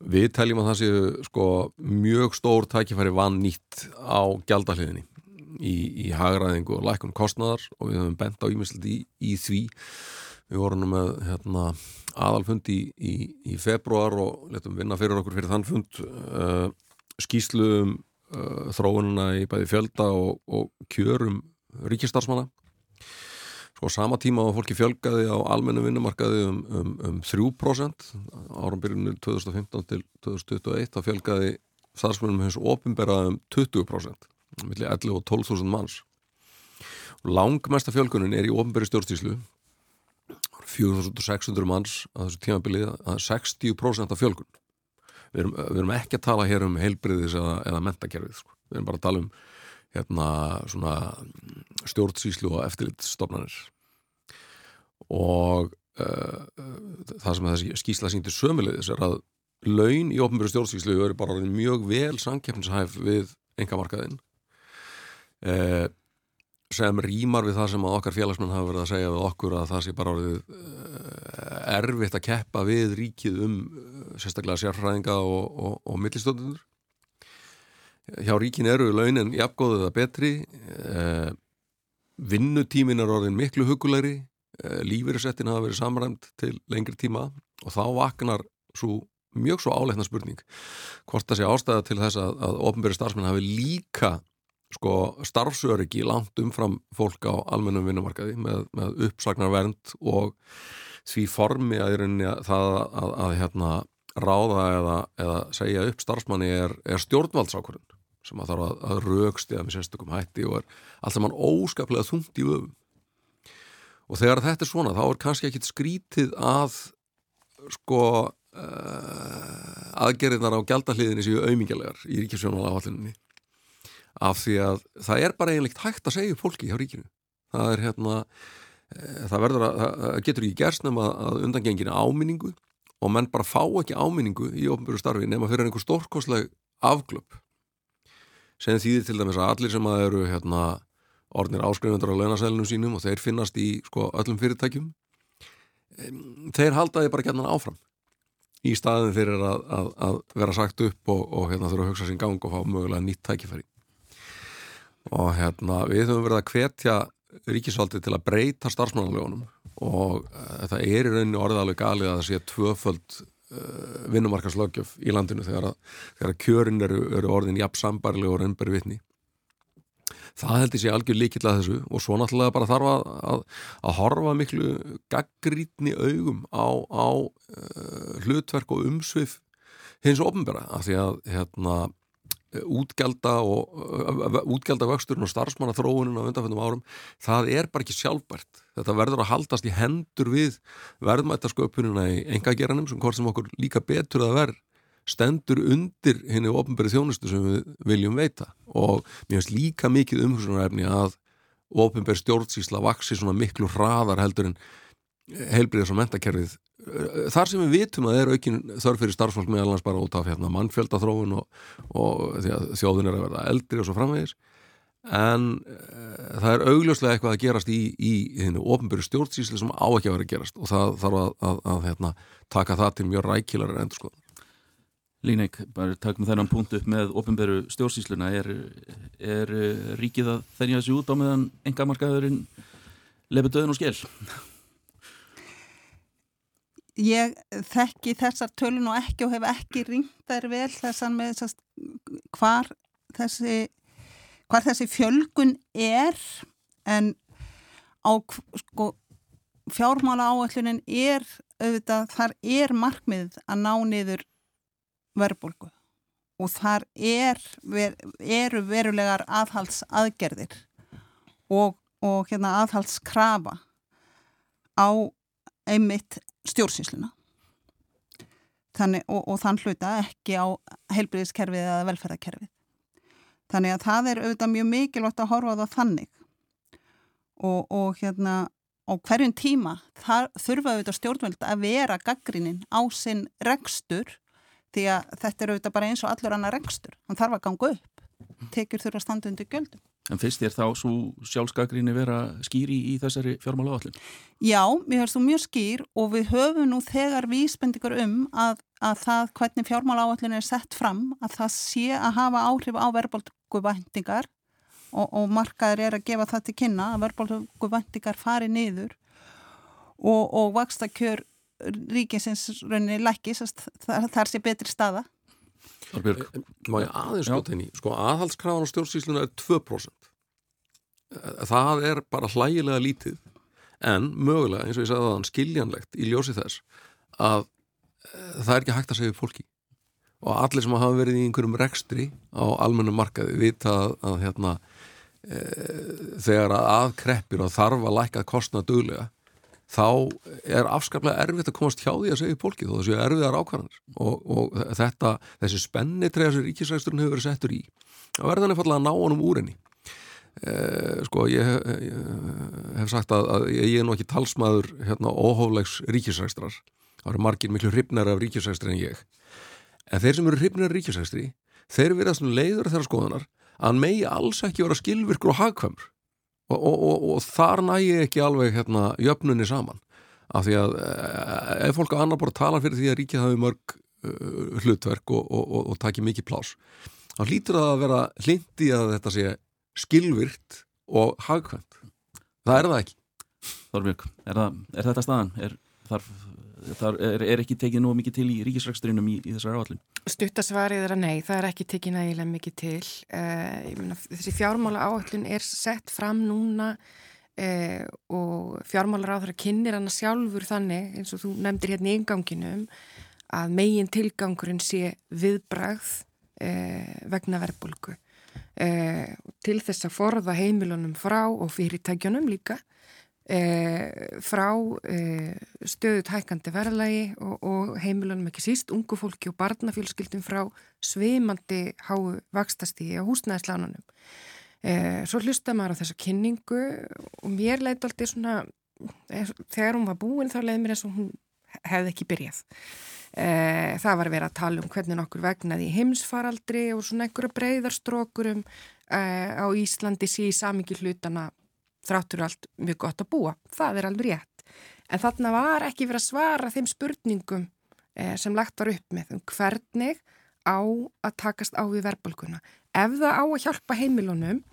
við teljum að það séu sko, mjög stór tækifæri vann nýtt á gjaldahliðinni í, í hagraðingu og lækun kostnadar og við höfum bent á ímislegt í, í því. Við vorum með hérna, aðalfund í, í februar og letum vinna fyrir okkur fyrir þann fund uh, skýslu um uh, þróununa í bæði fjölda og, og kjörum ríkistarsmanna Sko sama tíma á fólki fjölgaði á almennu vinnumarkaði um, um, um 3% árumbyrjunni 2015 til 2021 þá fjölgaði starfsmennum hins ofinbera um 20% millir 11 og 12.000 manns. Langmesta fjölgunin er í ofinberi stjórnstíslu 4.600 manns að þessu tímabilið að 60% af fjölgun við erum, við erum ekki að tala hér um heilbriðis eða, eða mentakerfið sko. við erum bara að tala um hérna, stjórnsýslu og eftirlitstofnanir og uh, það sem þessi skýsla síndir sömulegis er að laun í ofnbjörðu stjórnsýslu eru bara mjög vel sankjafnishæf við engamarkaðinn eh, sem rýmar við það sem okkar félagsmenn hafa verið að segja við okkur að það sé bara orðið eh, erfitt að keppa við ríkið um eh, sérstaklega sérfræðinga og, og, og millistöndundur hjá ríkin eru launin jafngóðið að betri eh, vinnutímin er orðin miklu hugulegri eh, lífeyrisettin hafa verið samræmt til lengri tíma og þá vaknar svo, mjög svo áleitna spurning hvort það sé ástæða til þess að, að ofnbæri starfsmenn hafi líka sko starfsöryggi langt umfram fólk á almennum vinnumarkaði með, með uppsagnarvernd og því formi að, að það að, að, hérna, ráða eða, eða segja upp starfsmanni er, er stjórnvaldsákurinn sem að þarf að, að raukstiða með sérstökum hætti og er alltaf mann óskaplega þungt í vöfum. Og þegar þetta er svona þá er kannski ekkit skrítið að sko uh, aðgerðinar á gjaldahliðinni séu auðmingjarlegar í ríkisjónala áhallinni af því að það er bara einlegt hægt að segja fólki hjá ríkinu. Það er hérna það verður að, það getur ekki gerst nema að undangengina áminningu og menn bara fá ekki áminningu í ofnbjörgu starfi nema fyrir einhver stórkosleg afglöp. Sem þýðir til dæmis að allir sem að eru hérna orðnir áskrifundur á launasælunum sínum og þeir finnast í sko öllum fyrirtækjum þeir haldaði bara gætnan áfram. Í staðin fyrir að, að, að vera sagt upp og, og hérna þurfa að hugsa sín gang og fá mögulega nýtt tækifæri. Og hérna við höfum verið að hvetja ríkisvaldið til að breyta starfsmannalögunum og uh, þetta er í rauninni orðalega galið að það sé tvöföld uh, vinnumarkaslögjöf í landinu þegar að, þegar að kjörin eru, eru orðin jafn sambarli og raunbæri vitni. Það heldur sér algjör líkill að þessu og svo náttúrulega bara þarf að, að, að horfa miklu gaggrítni augum á, á uh, hlutverk og umsvið hins ofnbæra af því að hérna, útgelda og uh, útgelda vöxturinn og starfsmanna þróunin á undanfjöndum árum, það er bara ekki sjálfbært. Þetta verður að haldast í hendur við verðmættasköpunina í engageranum sem hvort sem okkur líka betur að verð stendur undir henni ofnbæri þjónustu sem við viljum veita og mér finnst líka mikið umhugsunarefni að ofnbæri stjórnsísla vaksi svona miklu hraðar heldur en heilbriðis og mentakerfið þar sem við vitum að það er aukin þörf fyrir starfsfólk meðal hans bara út af hérna, mannfjöldathróun og, og þjóðin er að verða eldri og svo framvegis. En uh, það er augljóslega eitthvað að gerast í, í hennu ofnbæri stjórnsísli sem á ekki að vera að gerast og það þarf að, að, að hérna, taka það til mjög rækilar endur sko Líneik, bara takum þennan punkt upp með ofinberu stjórnsýsluna. Er, er ríkið að þennja þessi út á meðan engamarkaðurinn lefur döðun og skell? Ég þekki þessar tölun og ekki og hef ekki ringt þær vel þessan með þessast hvar þessi, hvar þessi fjölgun er. En á sko, fjármála áallunin er auðvitað, þar er markmið að ná niður verðbólgu og þar er, ver, eru verulegar aðhaldsaðgerðir og, og hérna, aðhaldskrafa á einmitt stjórnsýsluna og, og þann hluta ekki á heilbriðiskerfið eða velferðarkerfið. Þannig að það er auðvitað mjög mikilvægt að horfa á það þannig og, og hérna á hverjum tíma þar þurfa auðvitað stjórnvöld að vera gaggrinnin á sinn rekstur því að þetta er auðvitað bara eins og allur annar rekstur. Hann þarf að ganga upp, tekjur þurfa undir göldum. En fyrst er þá svo sjálfskakrinni vera skýri í þessari fjármála áallin? Já, mér finnst þú mjög skýr og við höfum nú þegar vísbendingar um að, að það hvernig fjármála áallin er sett fram að það sé að hafa áhrif á verðbólku væntingar og, og markaður er að gefa það til kynna að verðbólku væntingar fari niður og, og vakstakjör ríkisins rauninni lækis þar, þar sé betri staða. Þarbjörg, má ég aðeins skota inn í sko aðhaldskrafan á stjórnsýsluna er 2% það er bara hlægilega lítið en mögulega, eins og ég sagði það skiljanlegt í ljósi þess að e, það er ekki hægt að segja upp fólki. Og allir sem hafa verið í einhverjum rekstri á almennum markaði vita að, að hérna e, þegar að aðkreppir og þarf að læka að kostna döglega þá er afskaplega erfitt að komast hjá því að segja upp fólki þó það séu erfiðar ákvarðanir. Og, og þetta, þessi spenni treða sem ríkisræksturinn hefur verið settur í að verðan er fallað að ná honum úr henni eh, sko ég, ég hef sagt að, að ég er nú ekki talsmaður hérna óhóflegs ríkisrækstrar það eru margir miklu hrifnar af ríkisrækstri en ég. En þeir sem eru hrifnar af ríkisrækstri þeir verðast leiður þeirra skoðanar að megi alls ekki vera skilvirkur og hagkvæmur. Og, og, og, og þar nægi ekki alveg hérna, jöfnunni saman. Af því að eh, ef fólk á annar bara tala fyrir því að ríkið hafi mörg uh, hlutverk og taki mikið plás þá hlýtur það að vera hlindi að þetta sé skilvirt og hagkvæmt það er það ekki Þorbjörg, er, það, er þetta staðan? Er, þarf, þar, er, er ekki tekið nú mikið til í ríkisræksturinnum í, í þessari áallin? Stuttasvarið er að nei, það er ekki tekið nægilega mikið til uh, myna, þessi fjármála áallin er sett fram núna uh, og fjármálar á þeirra kynir hana sjálfur þannig eins og þú nefndir hérna í ynganginum að megin tilgangurinn sé viðbragð uh, vegna verðbólku til þess að forða heimilunum frá og fyrirtækjunum líka Eh, frá eh, stöðut hækandi verðlægi og, og heimilunum ekki síst, ungu fólki og barnafjölskyldum frá sveimandi háu vakstastíði á húsnæðislánunum. Eh, svo hlusta maður á þessa kynningu og mér leiði alltaf svona, eh, þegar hún var búin þá leiði mér eins og hún hefði ekki byrjað. Eh, það var vera að tala um hvernig nokkur vegnaði heimsfaraldri og svona einhverja breyðarstrókurum eh, á Íslandi í samingi hlutana þráttur allt mjög gott að búa. Það er alveg rétt. En þarna var ekki verið að svara þeim spurningum eh, sem lagt var upp með um hvernig á að takast á við verðbólkuna. Ef það á að hjálpa heimilunum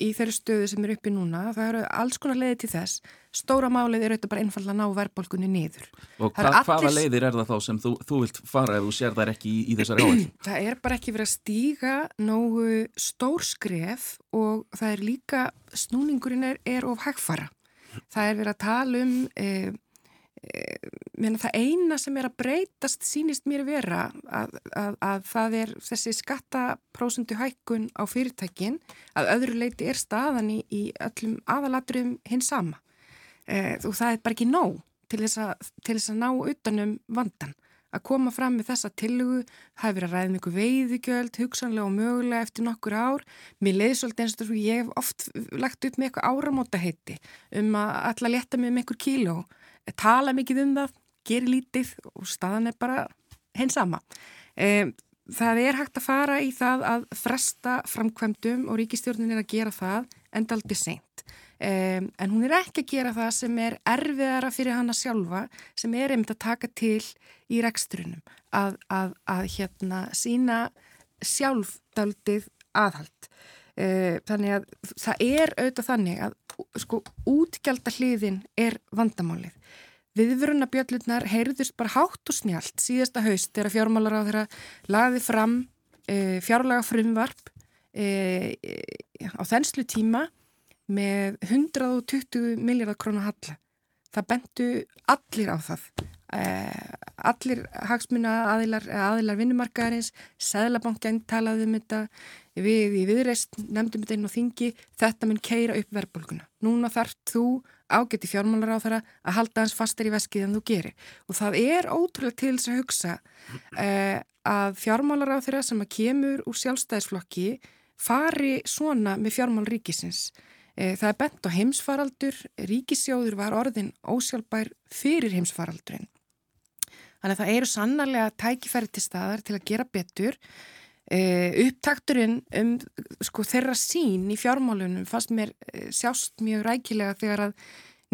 í þeirri stöðu sem er uppi núna, það eru alls konar leiði til þess. Stóra málið er auðvitað bara einfallega að ná verðbólkunni niður. Og hva, allir... hvaða leiðir er það þá sem þú, þú vilt fara ef þú sér það ekki í, í þessari áherslu? Það er bara ekki verið að stíga nógu stór skref og það er líka, snúningurinn er, er of hægfara. Það er verið að tala um... Eh, það eina sem er að breytast sínist mér vera að, að, að það er þessi skattaprósundu hækkun á fyrirtækin að öðru leiti er staðan í, í öllum aðalatrum hins sama. E, og það er bara ekki nóg til þess að, til þess að ná utanum vandan að koma fram með þessa tillugu það hefur að ræða mjög um veiðugjöld hugsanlega og mögulega eftir nokkur ár. Mér leiði svolítið eins og ég hef oft lagt upp með eitthvað áramóta heiti um að alla leta mig um einhver kíló tala mikið um það, gera lítið og staðan er bara hens sama. Um, það er hægt að fara í það að fresta framkvæmdum og ríkistjórnin er að gera það endaldi seint. Um, en hún er ekki að gera það sem er erfiðara fyrir hana sjálfa sem er einmitt að taka til í rekstrunum að, að, að hérna sína sjálfdaldið aðhald. Uh, þannig að það er auðvitað þannig að sko útgjaldar hliðin er vandamálið. Viðvörunabjöllurnar heyrðust bara hátt og snjált síðasta haust þegar fjármálar á þeirra laði fram e, fjárlaga frumvarp e, á þenslu tíma með 120 miljardar krónu halla. Það bentu allir á það. Allir hagsmuna aðilar, aðilar vinnumarkaðarins, Sæðlabankjæn talaði um þetta, við í viðreist nefndum þetta inn á þingi, þetta mun keira upp verðbólguna. Núna þarf þú ágætti fjármálar á þeirra að halda hans fastar í veskið en þú gerir. Og það er ótrúlega til þess að hugsa eh, að fjármálar á þeirra sem að kemur úr sjálfstæðisflokki fari svona með fjármál ríkisins. Eh, það er bent á heimsfaraldur, ríkisjóður var orðin ósjálfbær fyrir heimsfaraldurinn. Þannig að það eru sannarlega tækifæri til staðar til að gera betur Uh, upptakturinn um sko, þeirra sín í fjármálunum fannst mér uh, sjást mjög rækilega þegar að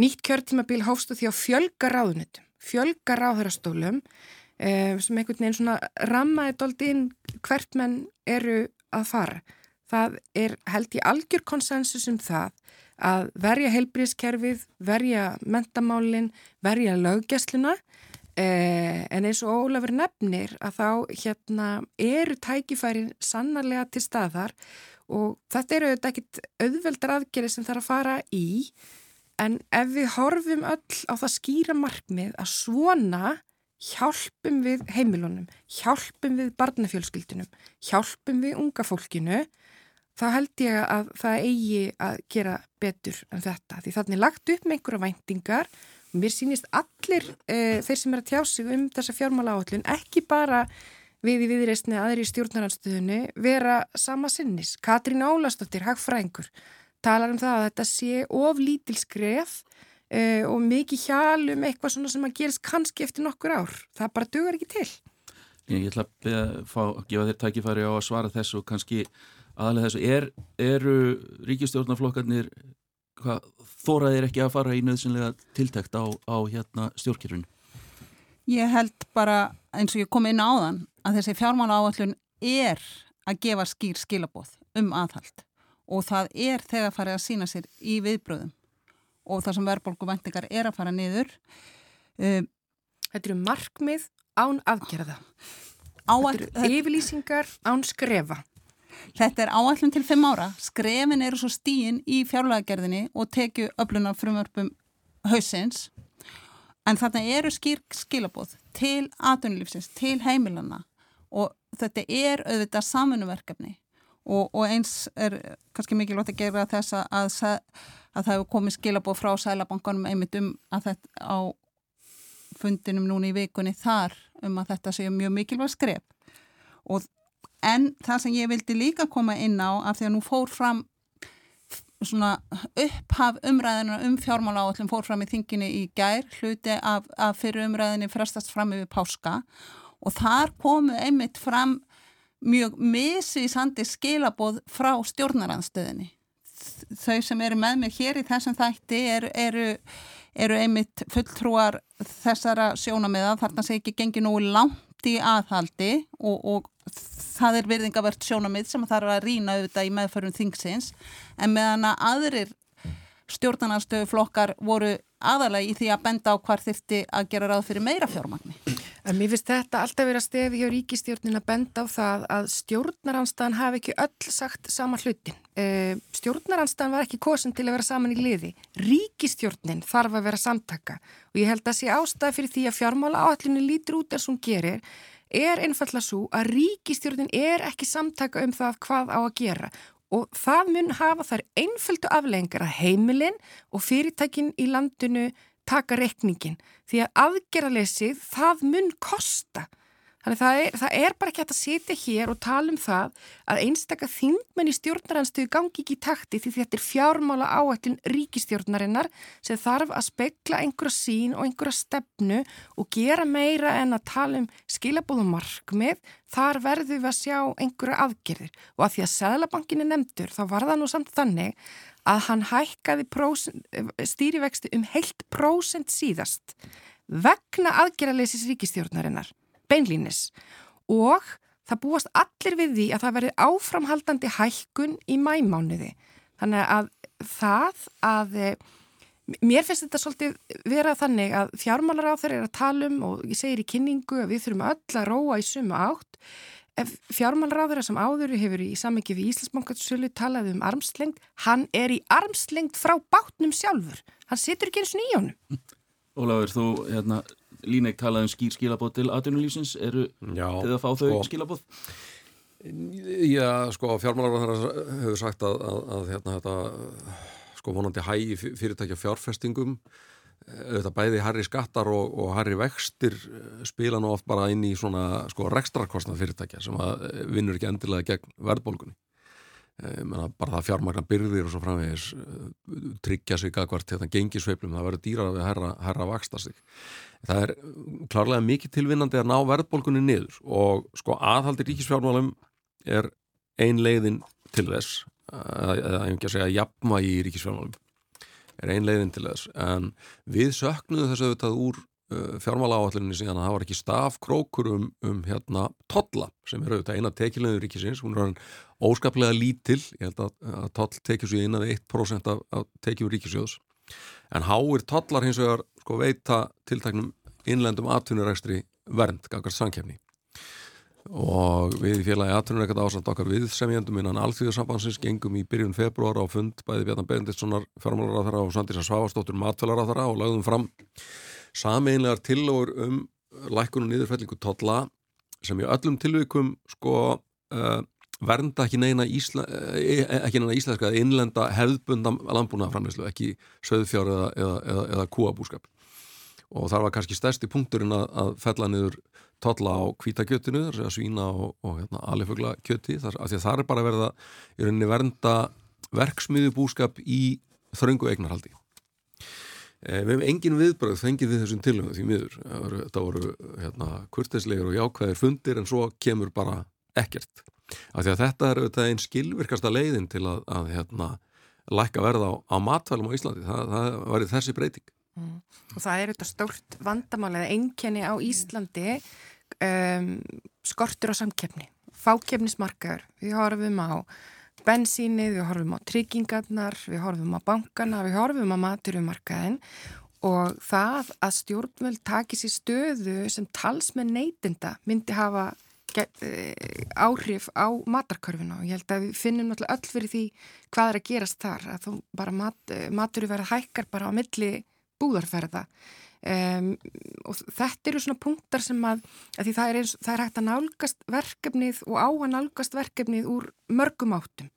nýtt kjörtímabil hófstu því að fjölga ráðunitum, fjölga ráðhörastólum uh, sem einhvern veginn svona rammaði doldi inn hvert menn eru að fara. Það er held í algjör konsensus um það að verja heilbríðskerfið, verja mentamálinn, verja löggesluna Eh, en eins og Ólafur nefnir að þá hérna eru tækifærin sannarlega til staðar og þetta eru auðvitað ekkit auðveldar aðgerið sem er að fara í. En ef við horfum öll á það skýra markmið að svona hjálpum við heimilunum, hjálpum við barnafjölskyldunum, hjálpum við unga fólkinu þá held ég að það eigi að gera betur en þetta. Því þannig lagt upp með einhverja væntingar Mér sýnist allir e, þeir sem er að tjá sig um þessa fjármála áhullun ekki bara við í viðreistni aðri í stjórnaranstöðunni vera sama sinnis. Katrín Ólastóttir, hagfrængur, talar um það að þetta sé of lítil skref e, og mikið hjálum eitthvað svona sem að gerist kannski eftir nokkur ár. Það bara dögur ekki til. Ég ætla að fá, gefa þér tækifæri á að svara þessu kannski aðalega þessu, er, eru ríkistjórnarflokkarnir þóraðir ekki að fara í nöðsynlega tiltækt á, á hérna stjórnkjörfinu? Ég held bara eins og ég kom inn á þann að þessi fjármála áallun er að gefa skýr skilabóð um aðhald og það er þegar farið að sína sér í viðbröðum og það sem verðbólku vendingar er að fara niður. Um, Þetta eru markmið án aðgerða. Þetta eru yfirlýsingar án skrefa. Þetta er áallum til fimm ára. Skrefin eru svo stíin í fjárlægagerðinni og tekju öflunar frumörpum hausins. En þarna eru skýr skilabóð til atunlífsins, til heimilana og þetta er auðvitað samanverkefni og, og eins er kannski mikilvægt að gera þess að, að, að það hefur komið skilabóð frá sælabankanum einmitt um að þetta á fundinum núna í vikunni þar um að þetta séu mjög mikilvægt skrep og en það sem ég vildi líka koma inn á af því að nú fór fram svona upphaf umræðina um fjármála áallum fór fram í þinginu í gær hluti af, af fyrir umræðinni frestast fram yfir páska og þar komu einmitt fram mjög misvísandi skilaboð frá stjórnaranstöðinni. Þau sem eru með mig hér í þessum þætti eru, eru, eru einmitt fulltrúar þessara sjónamiða þarna sé ekki gengi nú langt í aðhaldi og, og það er virðingavert sjónamið sem þarf að rína auðvitað í meðförum þingsins en meðan að aðrir stjórnarnarstöðu flokkar voru aðalega í því að benda á hvar þyrfti að gera ráð fyrir meira fjármagni. En mér finnst þetta alltaf verið að stefi hjá ríkistjórnin að benda á það að stjórnaranstæðan hafi ekki öll sagt sama hlutin. E, stjórnaranstæðan var ekki kosin til að vera saman í liði. Ríkistjórnin þarf að vera samtaka og ég held að sé ástæði fyrir því að fjármála áallinu lítur út eins og hún gerir er einfalla svo að ríkistjórnin er ekki samtaka um það hvað á að gera og það mun hafa þær einföldu afleggingar að heimilinn og fyrirtækin í landinu taka rekningin því að aðgerraleysið það mun kosta. Þannig það er, það er bara ekki að setja hér og tala um það að einstakka þingmenn í stjórnaranstöðu gangi ekki í takti því þetta er fjármála áættin ríkistjórnarinnar sem þarf að spekla einhverja sín og einhverja stefnu og gera meira en að tala um skilabóðum markmið, þar verðum við að sjá einhverja aðgerðir. Og að því að Sæðlabankin er nefndur þá var það nú samt þannig að hann hækkaði stýrivexti um heilt prósent síðast vegna aðgerraleysis ríkistjórnarinnar, beinlínis. Og það búast allir við því að það verði áframhaldandi hækkun í mæmánuði. Þannig að það að, mér finnst þetta svolítið vera þannig að fjármálar á þeirra er að tala um og ég segir í kynningu að við þurfum öll að róa í suma átt. Fjármálraðara sem áður hefur í samengi við Íslandsbankarsölu talaði um armslengt, hann er í armslengt frá bátnum sjálfur. Hann situr ekki eins og nýjónum Ólafur, þú, hérna, Líneik talaði um skýr skilabóð til aðdunulífsins eru þið að fá þau sko, skilabóð? Já, sko, fjármálraðara hefur sagt að, að, að hérna, þetta, sko, vonandi hægi fyrirtækja fjárfestingum. Auðvitað bæði Harry skattar og, og Harry vextir eh, spila nú oft bara inn í svona sko rekstrakostnað fyrirtækja sem að eh, vinnur ekki endilega gegn verðbólgunni bara það fjármagna byrðir og svo framvegis tryggja sig að hvert hérna gengisveiflum það verður dýrar að herra, herra vaksta sig. Það er klárlega mikið tilvinnandi að ná verðbólgunni niður og sko aðhaldi ríkisfjármálum er ein leiðin til þess eða ég hef ekki að segja jafnma í ríkisfjármálum er ein leiðin til þess. En við söknuðum þess að þetta úr uh, fjármála áallinni síðan að það var ekki stafkrókur um, um hérna totla sem er auðvitað eina tekilegður ríkisins, hún er óskaplega lítil, ég held að, að toll tekjur sér innan 1% af, af tekjur ríkisjóðs, en háir tollar hins vegar sko veita tiltaknum innlendum atvinnurækstri vernd, gangast sankefni og við í félagi aðtunureikat ásand okkar viðsemjandum innan alþjóðarsambansins gengum í byrjun februar á fund bæði Bjarnar Benditssonar fjármálaráþara og Sandísa Svavastóttur matfælaráþara og lagðum fram sameinlegar tillóður um lækunum niðurfellingu totla sem í öllum tilvíkum sko uh, vernda ekki neina, ísla, uh, ekki neina íslenska eða innlenda hefðbundam landbúnaðaframleyslu, ekki söðfjár eða, eða, eða, eða kúabúskap og þar var kannski stærsti punkturinn að, að fella niður totla á kvítakjötinu, þar að svína og, og hérna, alifugla kjöti, þar, af því að það er bara verið að í rauninni vernda verksmiðu búskap í þröngu eignarhaldi. E, við hefum engin viðbröð fengið við þessum tilhengum því miður. Þetta voru hérna, kurtislegur og jákvæðir fundir en svo kemur bara ekkert. Af því að þetta er auðvitað einn skilvirkasta leiðin til að, að hérna, lækka verða á, á matvælum á Íslandi það, það var þessi breyting mm. og það er auðvitað stórt vandamál eða enkenni á Íslandi um, skortur á samkeppni fákeppnismarkaður við horfum á bensínið, við horfum á tryggingarnar, við horfum á bankana, við horfum á maturumarkaðin og það að stjórnvöld taki sér stöðu sem talsmenn neytinda myndi hafa áhrif á matarkörfuna. Og ég held að við finnum náttúrulega öll fyrir því hvað er að gerast þar að þú bara mat, eh, maturu verða hækkar bara á milli búðarferða. Um, og þetta eru svona punktar sem að, að það er, eins, það er hægt að nálgast verkefnið og á að nálgast verkefnið úr mörgum áttum.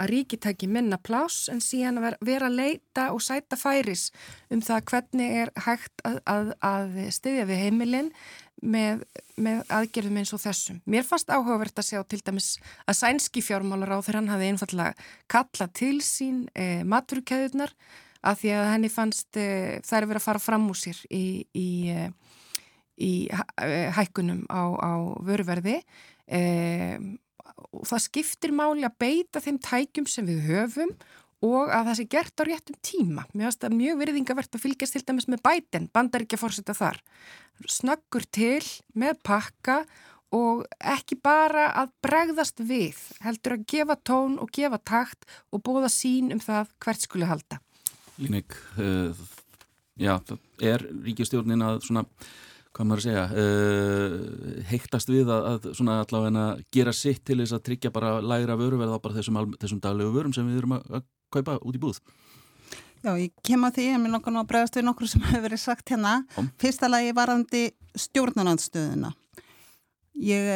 Að ríki taki minna plás en síðan að vera að leita og sæta færis um það hvernig er hægt að, að, að styðja við heimilin með, með aðgerðum eins og þessum. Mér fannst áhugavert að sjá til dæmis að sænski fjármálar á þegar hann hafi einfallega kallað til sín e, maturkæðunar að því að henni fannst e, þær verið að fara fram úr sér í, í, e, í hækkunum á, á vörverði og og það skiptir máli að beita þeim tækjum sem við höfum og að það sé gert á réttum tíma. Mér finnst það mjög virðingavert að fylgjast til dæmis með bæten, bandar ekki að fórseta þar. Snöggur til með pakka og ekki bara að bregðast við, heldur að gefa tón og gefa takt og bóða sín um það hvert skuli halda. Línek, uh, já, er ríkistjórnin að svona hvað maður að segja uh, heiktast við að, að svona allavega gera sitt til þess að tryggja bara lægra vöruverð á bara þessum, þessum daglegu vörum sem við erum að kaupa út í búð. Já, ég kem að því en mér nokkur nú að bregðast við nokkur sem hefur verið sagt hérna. Om. Fyrsta lagi varandi stjórnarandstöðuna. Ég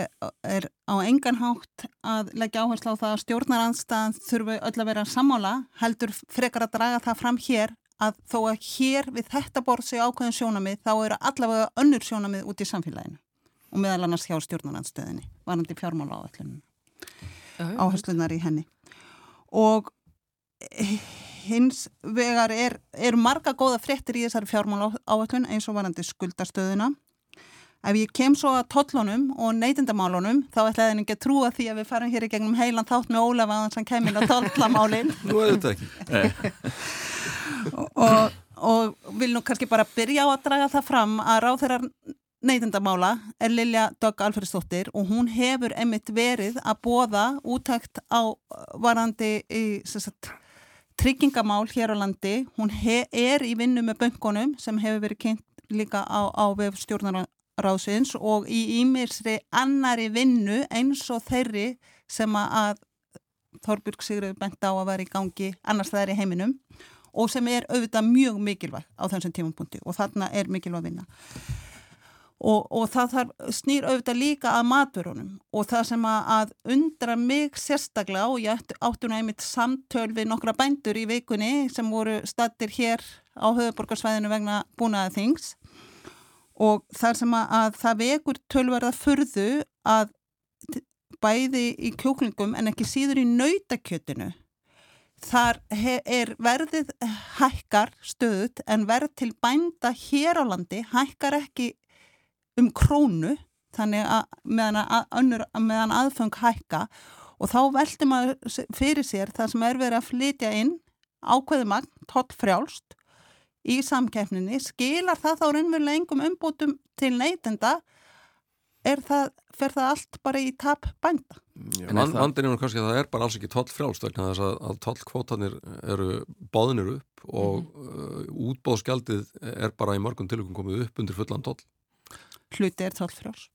er á engan hátt að leggja áherslu á það að stjórnarandstaðan þurfu öll að vera sammála heldur frekar að draga það fram hér að þó að hér við þetta borð sig ákveðin sjónamið þá eru allavega önnur sjónamið út í samfélaginu og meðal annars hjá stjórnarnanstöðinni varandi fjármála áherslunar í henni. Og hins vegar er, er marga góða fréttir í þessari fjármála áallun eins og varandi skuldastöðuna Ef ég kem svo að tollunum og neytindamálunum þá ætlaði henni ekki að trúa því að við farum hér í gegnum heilan þátt með Ólafa að hann kemur á tollamálin. Nú er þetta ekki. og, og vil nú kannski bara byrja á að draga það fram að ráð þeirra neytindamála er Lilja Dögg Alfredsdóttir og hún hefur emitt verið að bóða útækt á varandi í sagt, tryggingamál hér á landi. Hún er í vinnu með böngunum sem hefur verið kynnt líka á, á vef stjórnar ráðsins og í ímirsri annari vinnu eins og þeirri sem að Þorbjörg Sigurður bent á að vera í gangi annars það er í heiminum og sem er auðvitað mjög mikilvæg á þessum tímapunkti og þarna er mikilvæg að vinna og, og það þarf, snýr auðvitað líka að maturunum og það sem að, að undra mig sérstaklega og ég áttu nú einmitt samtöl við nokkra bændur í vikunni sem voru stattir hér á höfuborgarsvæðinu vegna búnaða þings og þar sem að, að það vekur tölverða fyrðu að bæði í kjóklingum en ekki síður í nautakjötinu þar er verðið hækkar stöðut en verð til bænda hér á landi hækkar ekki um krónu þannig að meðan, að, önnur, meðan aðfeng hækka og þá veldur maður fyrir sér það sem er verið að flytja inn ákveðumagn, tótt frjálst í samkeppninni, skilar það þá raunverulega engum umbútum til neytenda er það, fer það allt bara í tap bænda? Vandin er nú kannski að það er bara alls ekki toll frjálst vegna þess að, að tollkvótanir eru báðinir upp og mm -hmm. uh, útbóðskjaldið er bara í mörgum tilökum komið upp undir fullan toll. Hluti er toll frjálst?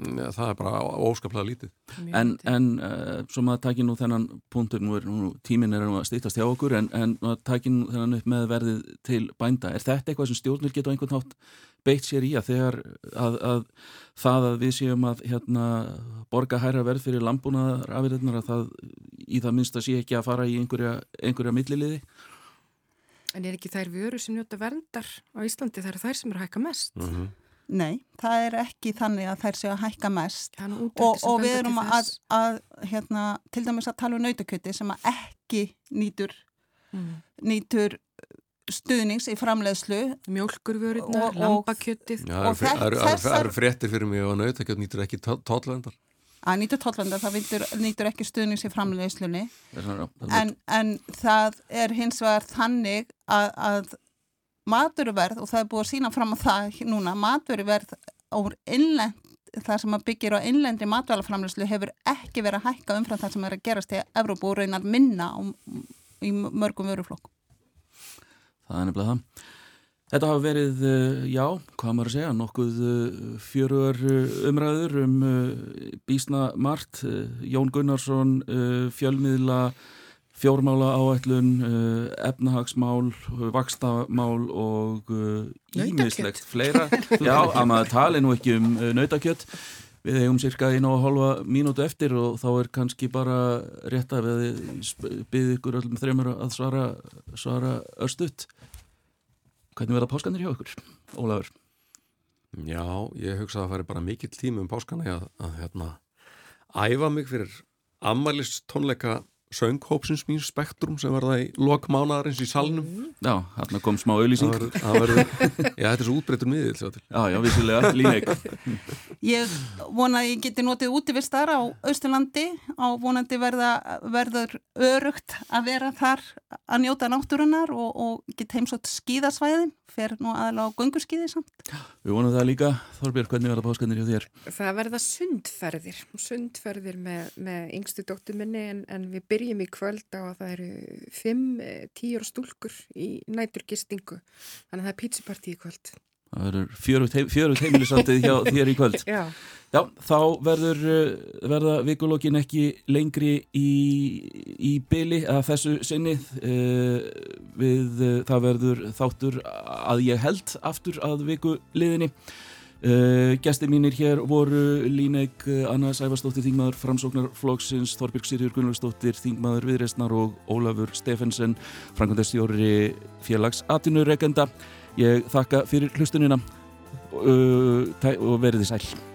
Ja, það er bara óskaplega lítið. En, en uh, svo maður takir nú þennan punktur, nú er nú, tímin er að stýttast hjá okkur, en, en maður takir nú þennan upp með verðið til bænda. Er þetta eitthvað sem stjórnir geta á einhvern nátt beitt sér í að þegar að, að það að við séum að hérna, borga hæra verð fyrir landbúnaðar afirðnar að það í það minnst að sé ekki að fara í einhverja, einhverja milliliði? En er ekki þær vöru sem njóta verndar á Íslandi, það eru þær sem eru að hækka mest? Mm -hmm. Nei, það er ekki þannig að þær séu að hækka mest. Og, og við erum að, að hérna, til dæmis að tala um nautakjöti sem að ekki nýtur, mm. nýtur stuðnings í framleiðslu. Mjölkurvörðunar, lambakjötið. Það eru fréttir fyrir mig og nautakjöt nýtur ekki tollvendar að nýta tollvenda það vindur, nýtur ekki stuðnings í framleiðslunni. Er en, en það er hins vegar þannig að, að maturuverð og það er búið að sína fram á það núna, maturuverð úr innlend, það sem byggir á innlendri matvælaframleyslu hefur ekki verið að hækka umfram það sem er að gerast í Evrópu og raunar minna á, í mörgum vöruflokk. Það er nefnilega það. Þetta hafa verið, eh, já, hvað maður að segja, nokkuð fjöruar umræður um eh, bísna margt, eh, Jón Gunnarsson, eh, fjölmiðla, fjórmála áætlun, eh, efnahagsmál, vakstamál og ímislegt fleira. Já, að maður tali nú ekki um eh, nautakjött. Við eigum cirka einu og hálfa mínútu eftir og þá er kannski bara rétt að við byggðum ykkur öllum þreymur að svara, svara örstuðt. Hvernig verða páskanir hjá ykkur, Ólafur? Já, ég hugsa að það færi bara mikill tími um páskana að, að hérna, æfa mig fyrir ammælist tónleika sönghópsins mín Spektrum sem verða í lokmánaðarins í salnum. Já, hérna kom smá auðlýsing. Það það já, þetta er svo útbreytur til. Já, já, vissulega, líneik. Ég vona að ég geti notið útivistar á Austurlandi og vonandi verða, verður örugt að vera þar að njóta náttúrunar og, og geta heimsótt skíðasvæðin, fer nú aðalega á gönguskíði samt. Við vonum það líka. Þorbjörg, hvernig verða páskanir hjá þér? Það verða sundferðir, sundferðir með, með yngstu dóttur minni en, en við byrjum í kvöld á að það eru fimm, eh, tíur stúlkur í næturgistingu, þannig að það er pítsupartí í kvöld. Það verður fjörugt heim, fjörugt heimilisandið hjá þér í kvöld. Já. Já, þá verður, uh, verða vikulókin ekki lengri í, í byli að þessu sinnið. Uh, við, uh, það verður þáttur að ég held aftur að vikuliðinni. Uh, Gæsti mínir hér voru Líneik Anna Sæfarsdóttir, þingmaður Framsóknarflokksins, Þorbjörg Sirjur Gunnlaugsdóttir, þingmaður Viðreistnar og Ólafur Stefensen, Frankundastjóri félags Atinurekenda. Ég þakka fyrir hlustunina uh, og verið þið sæl.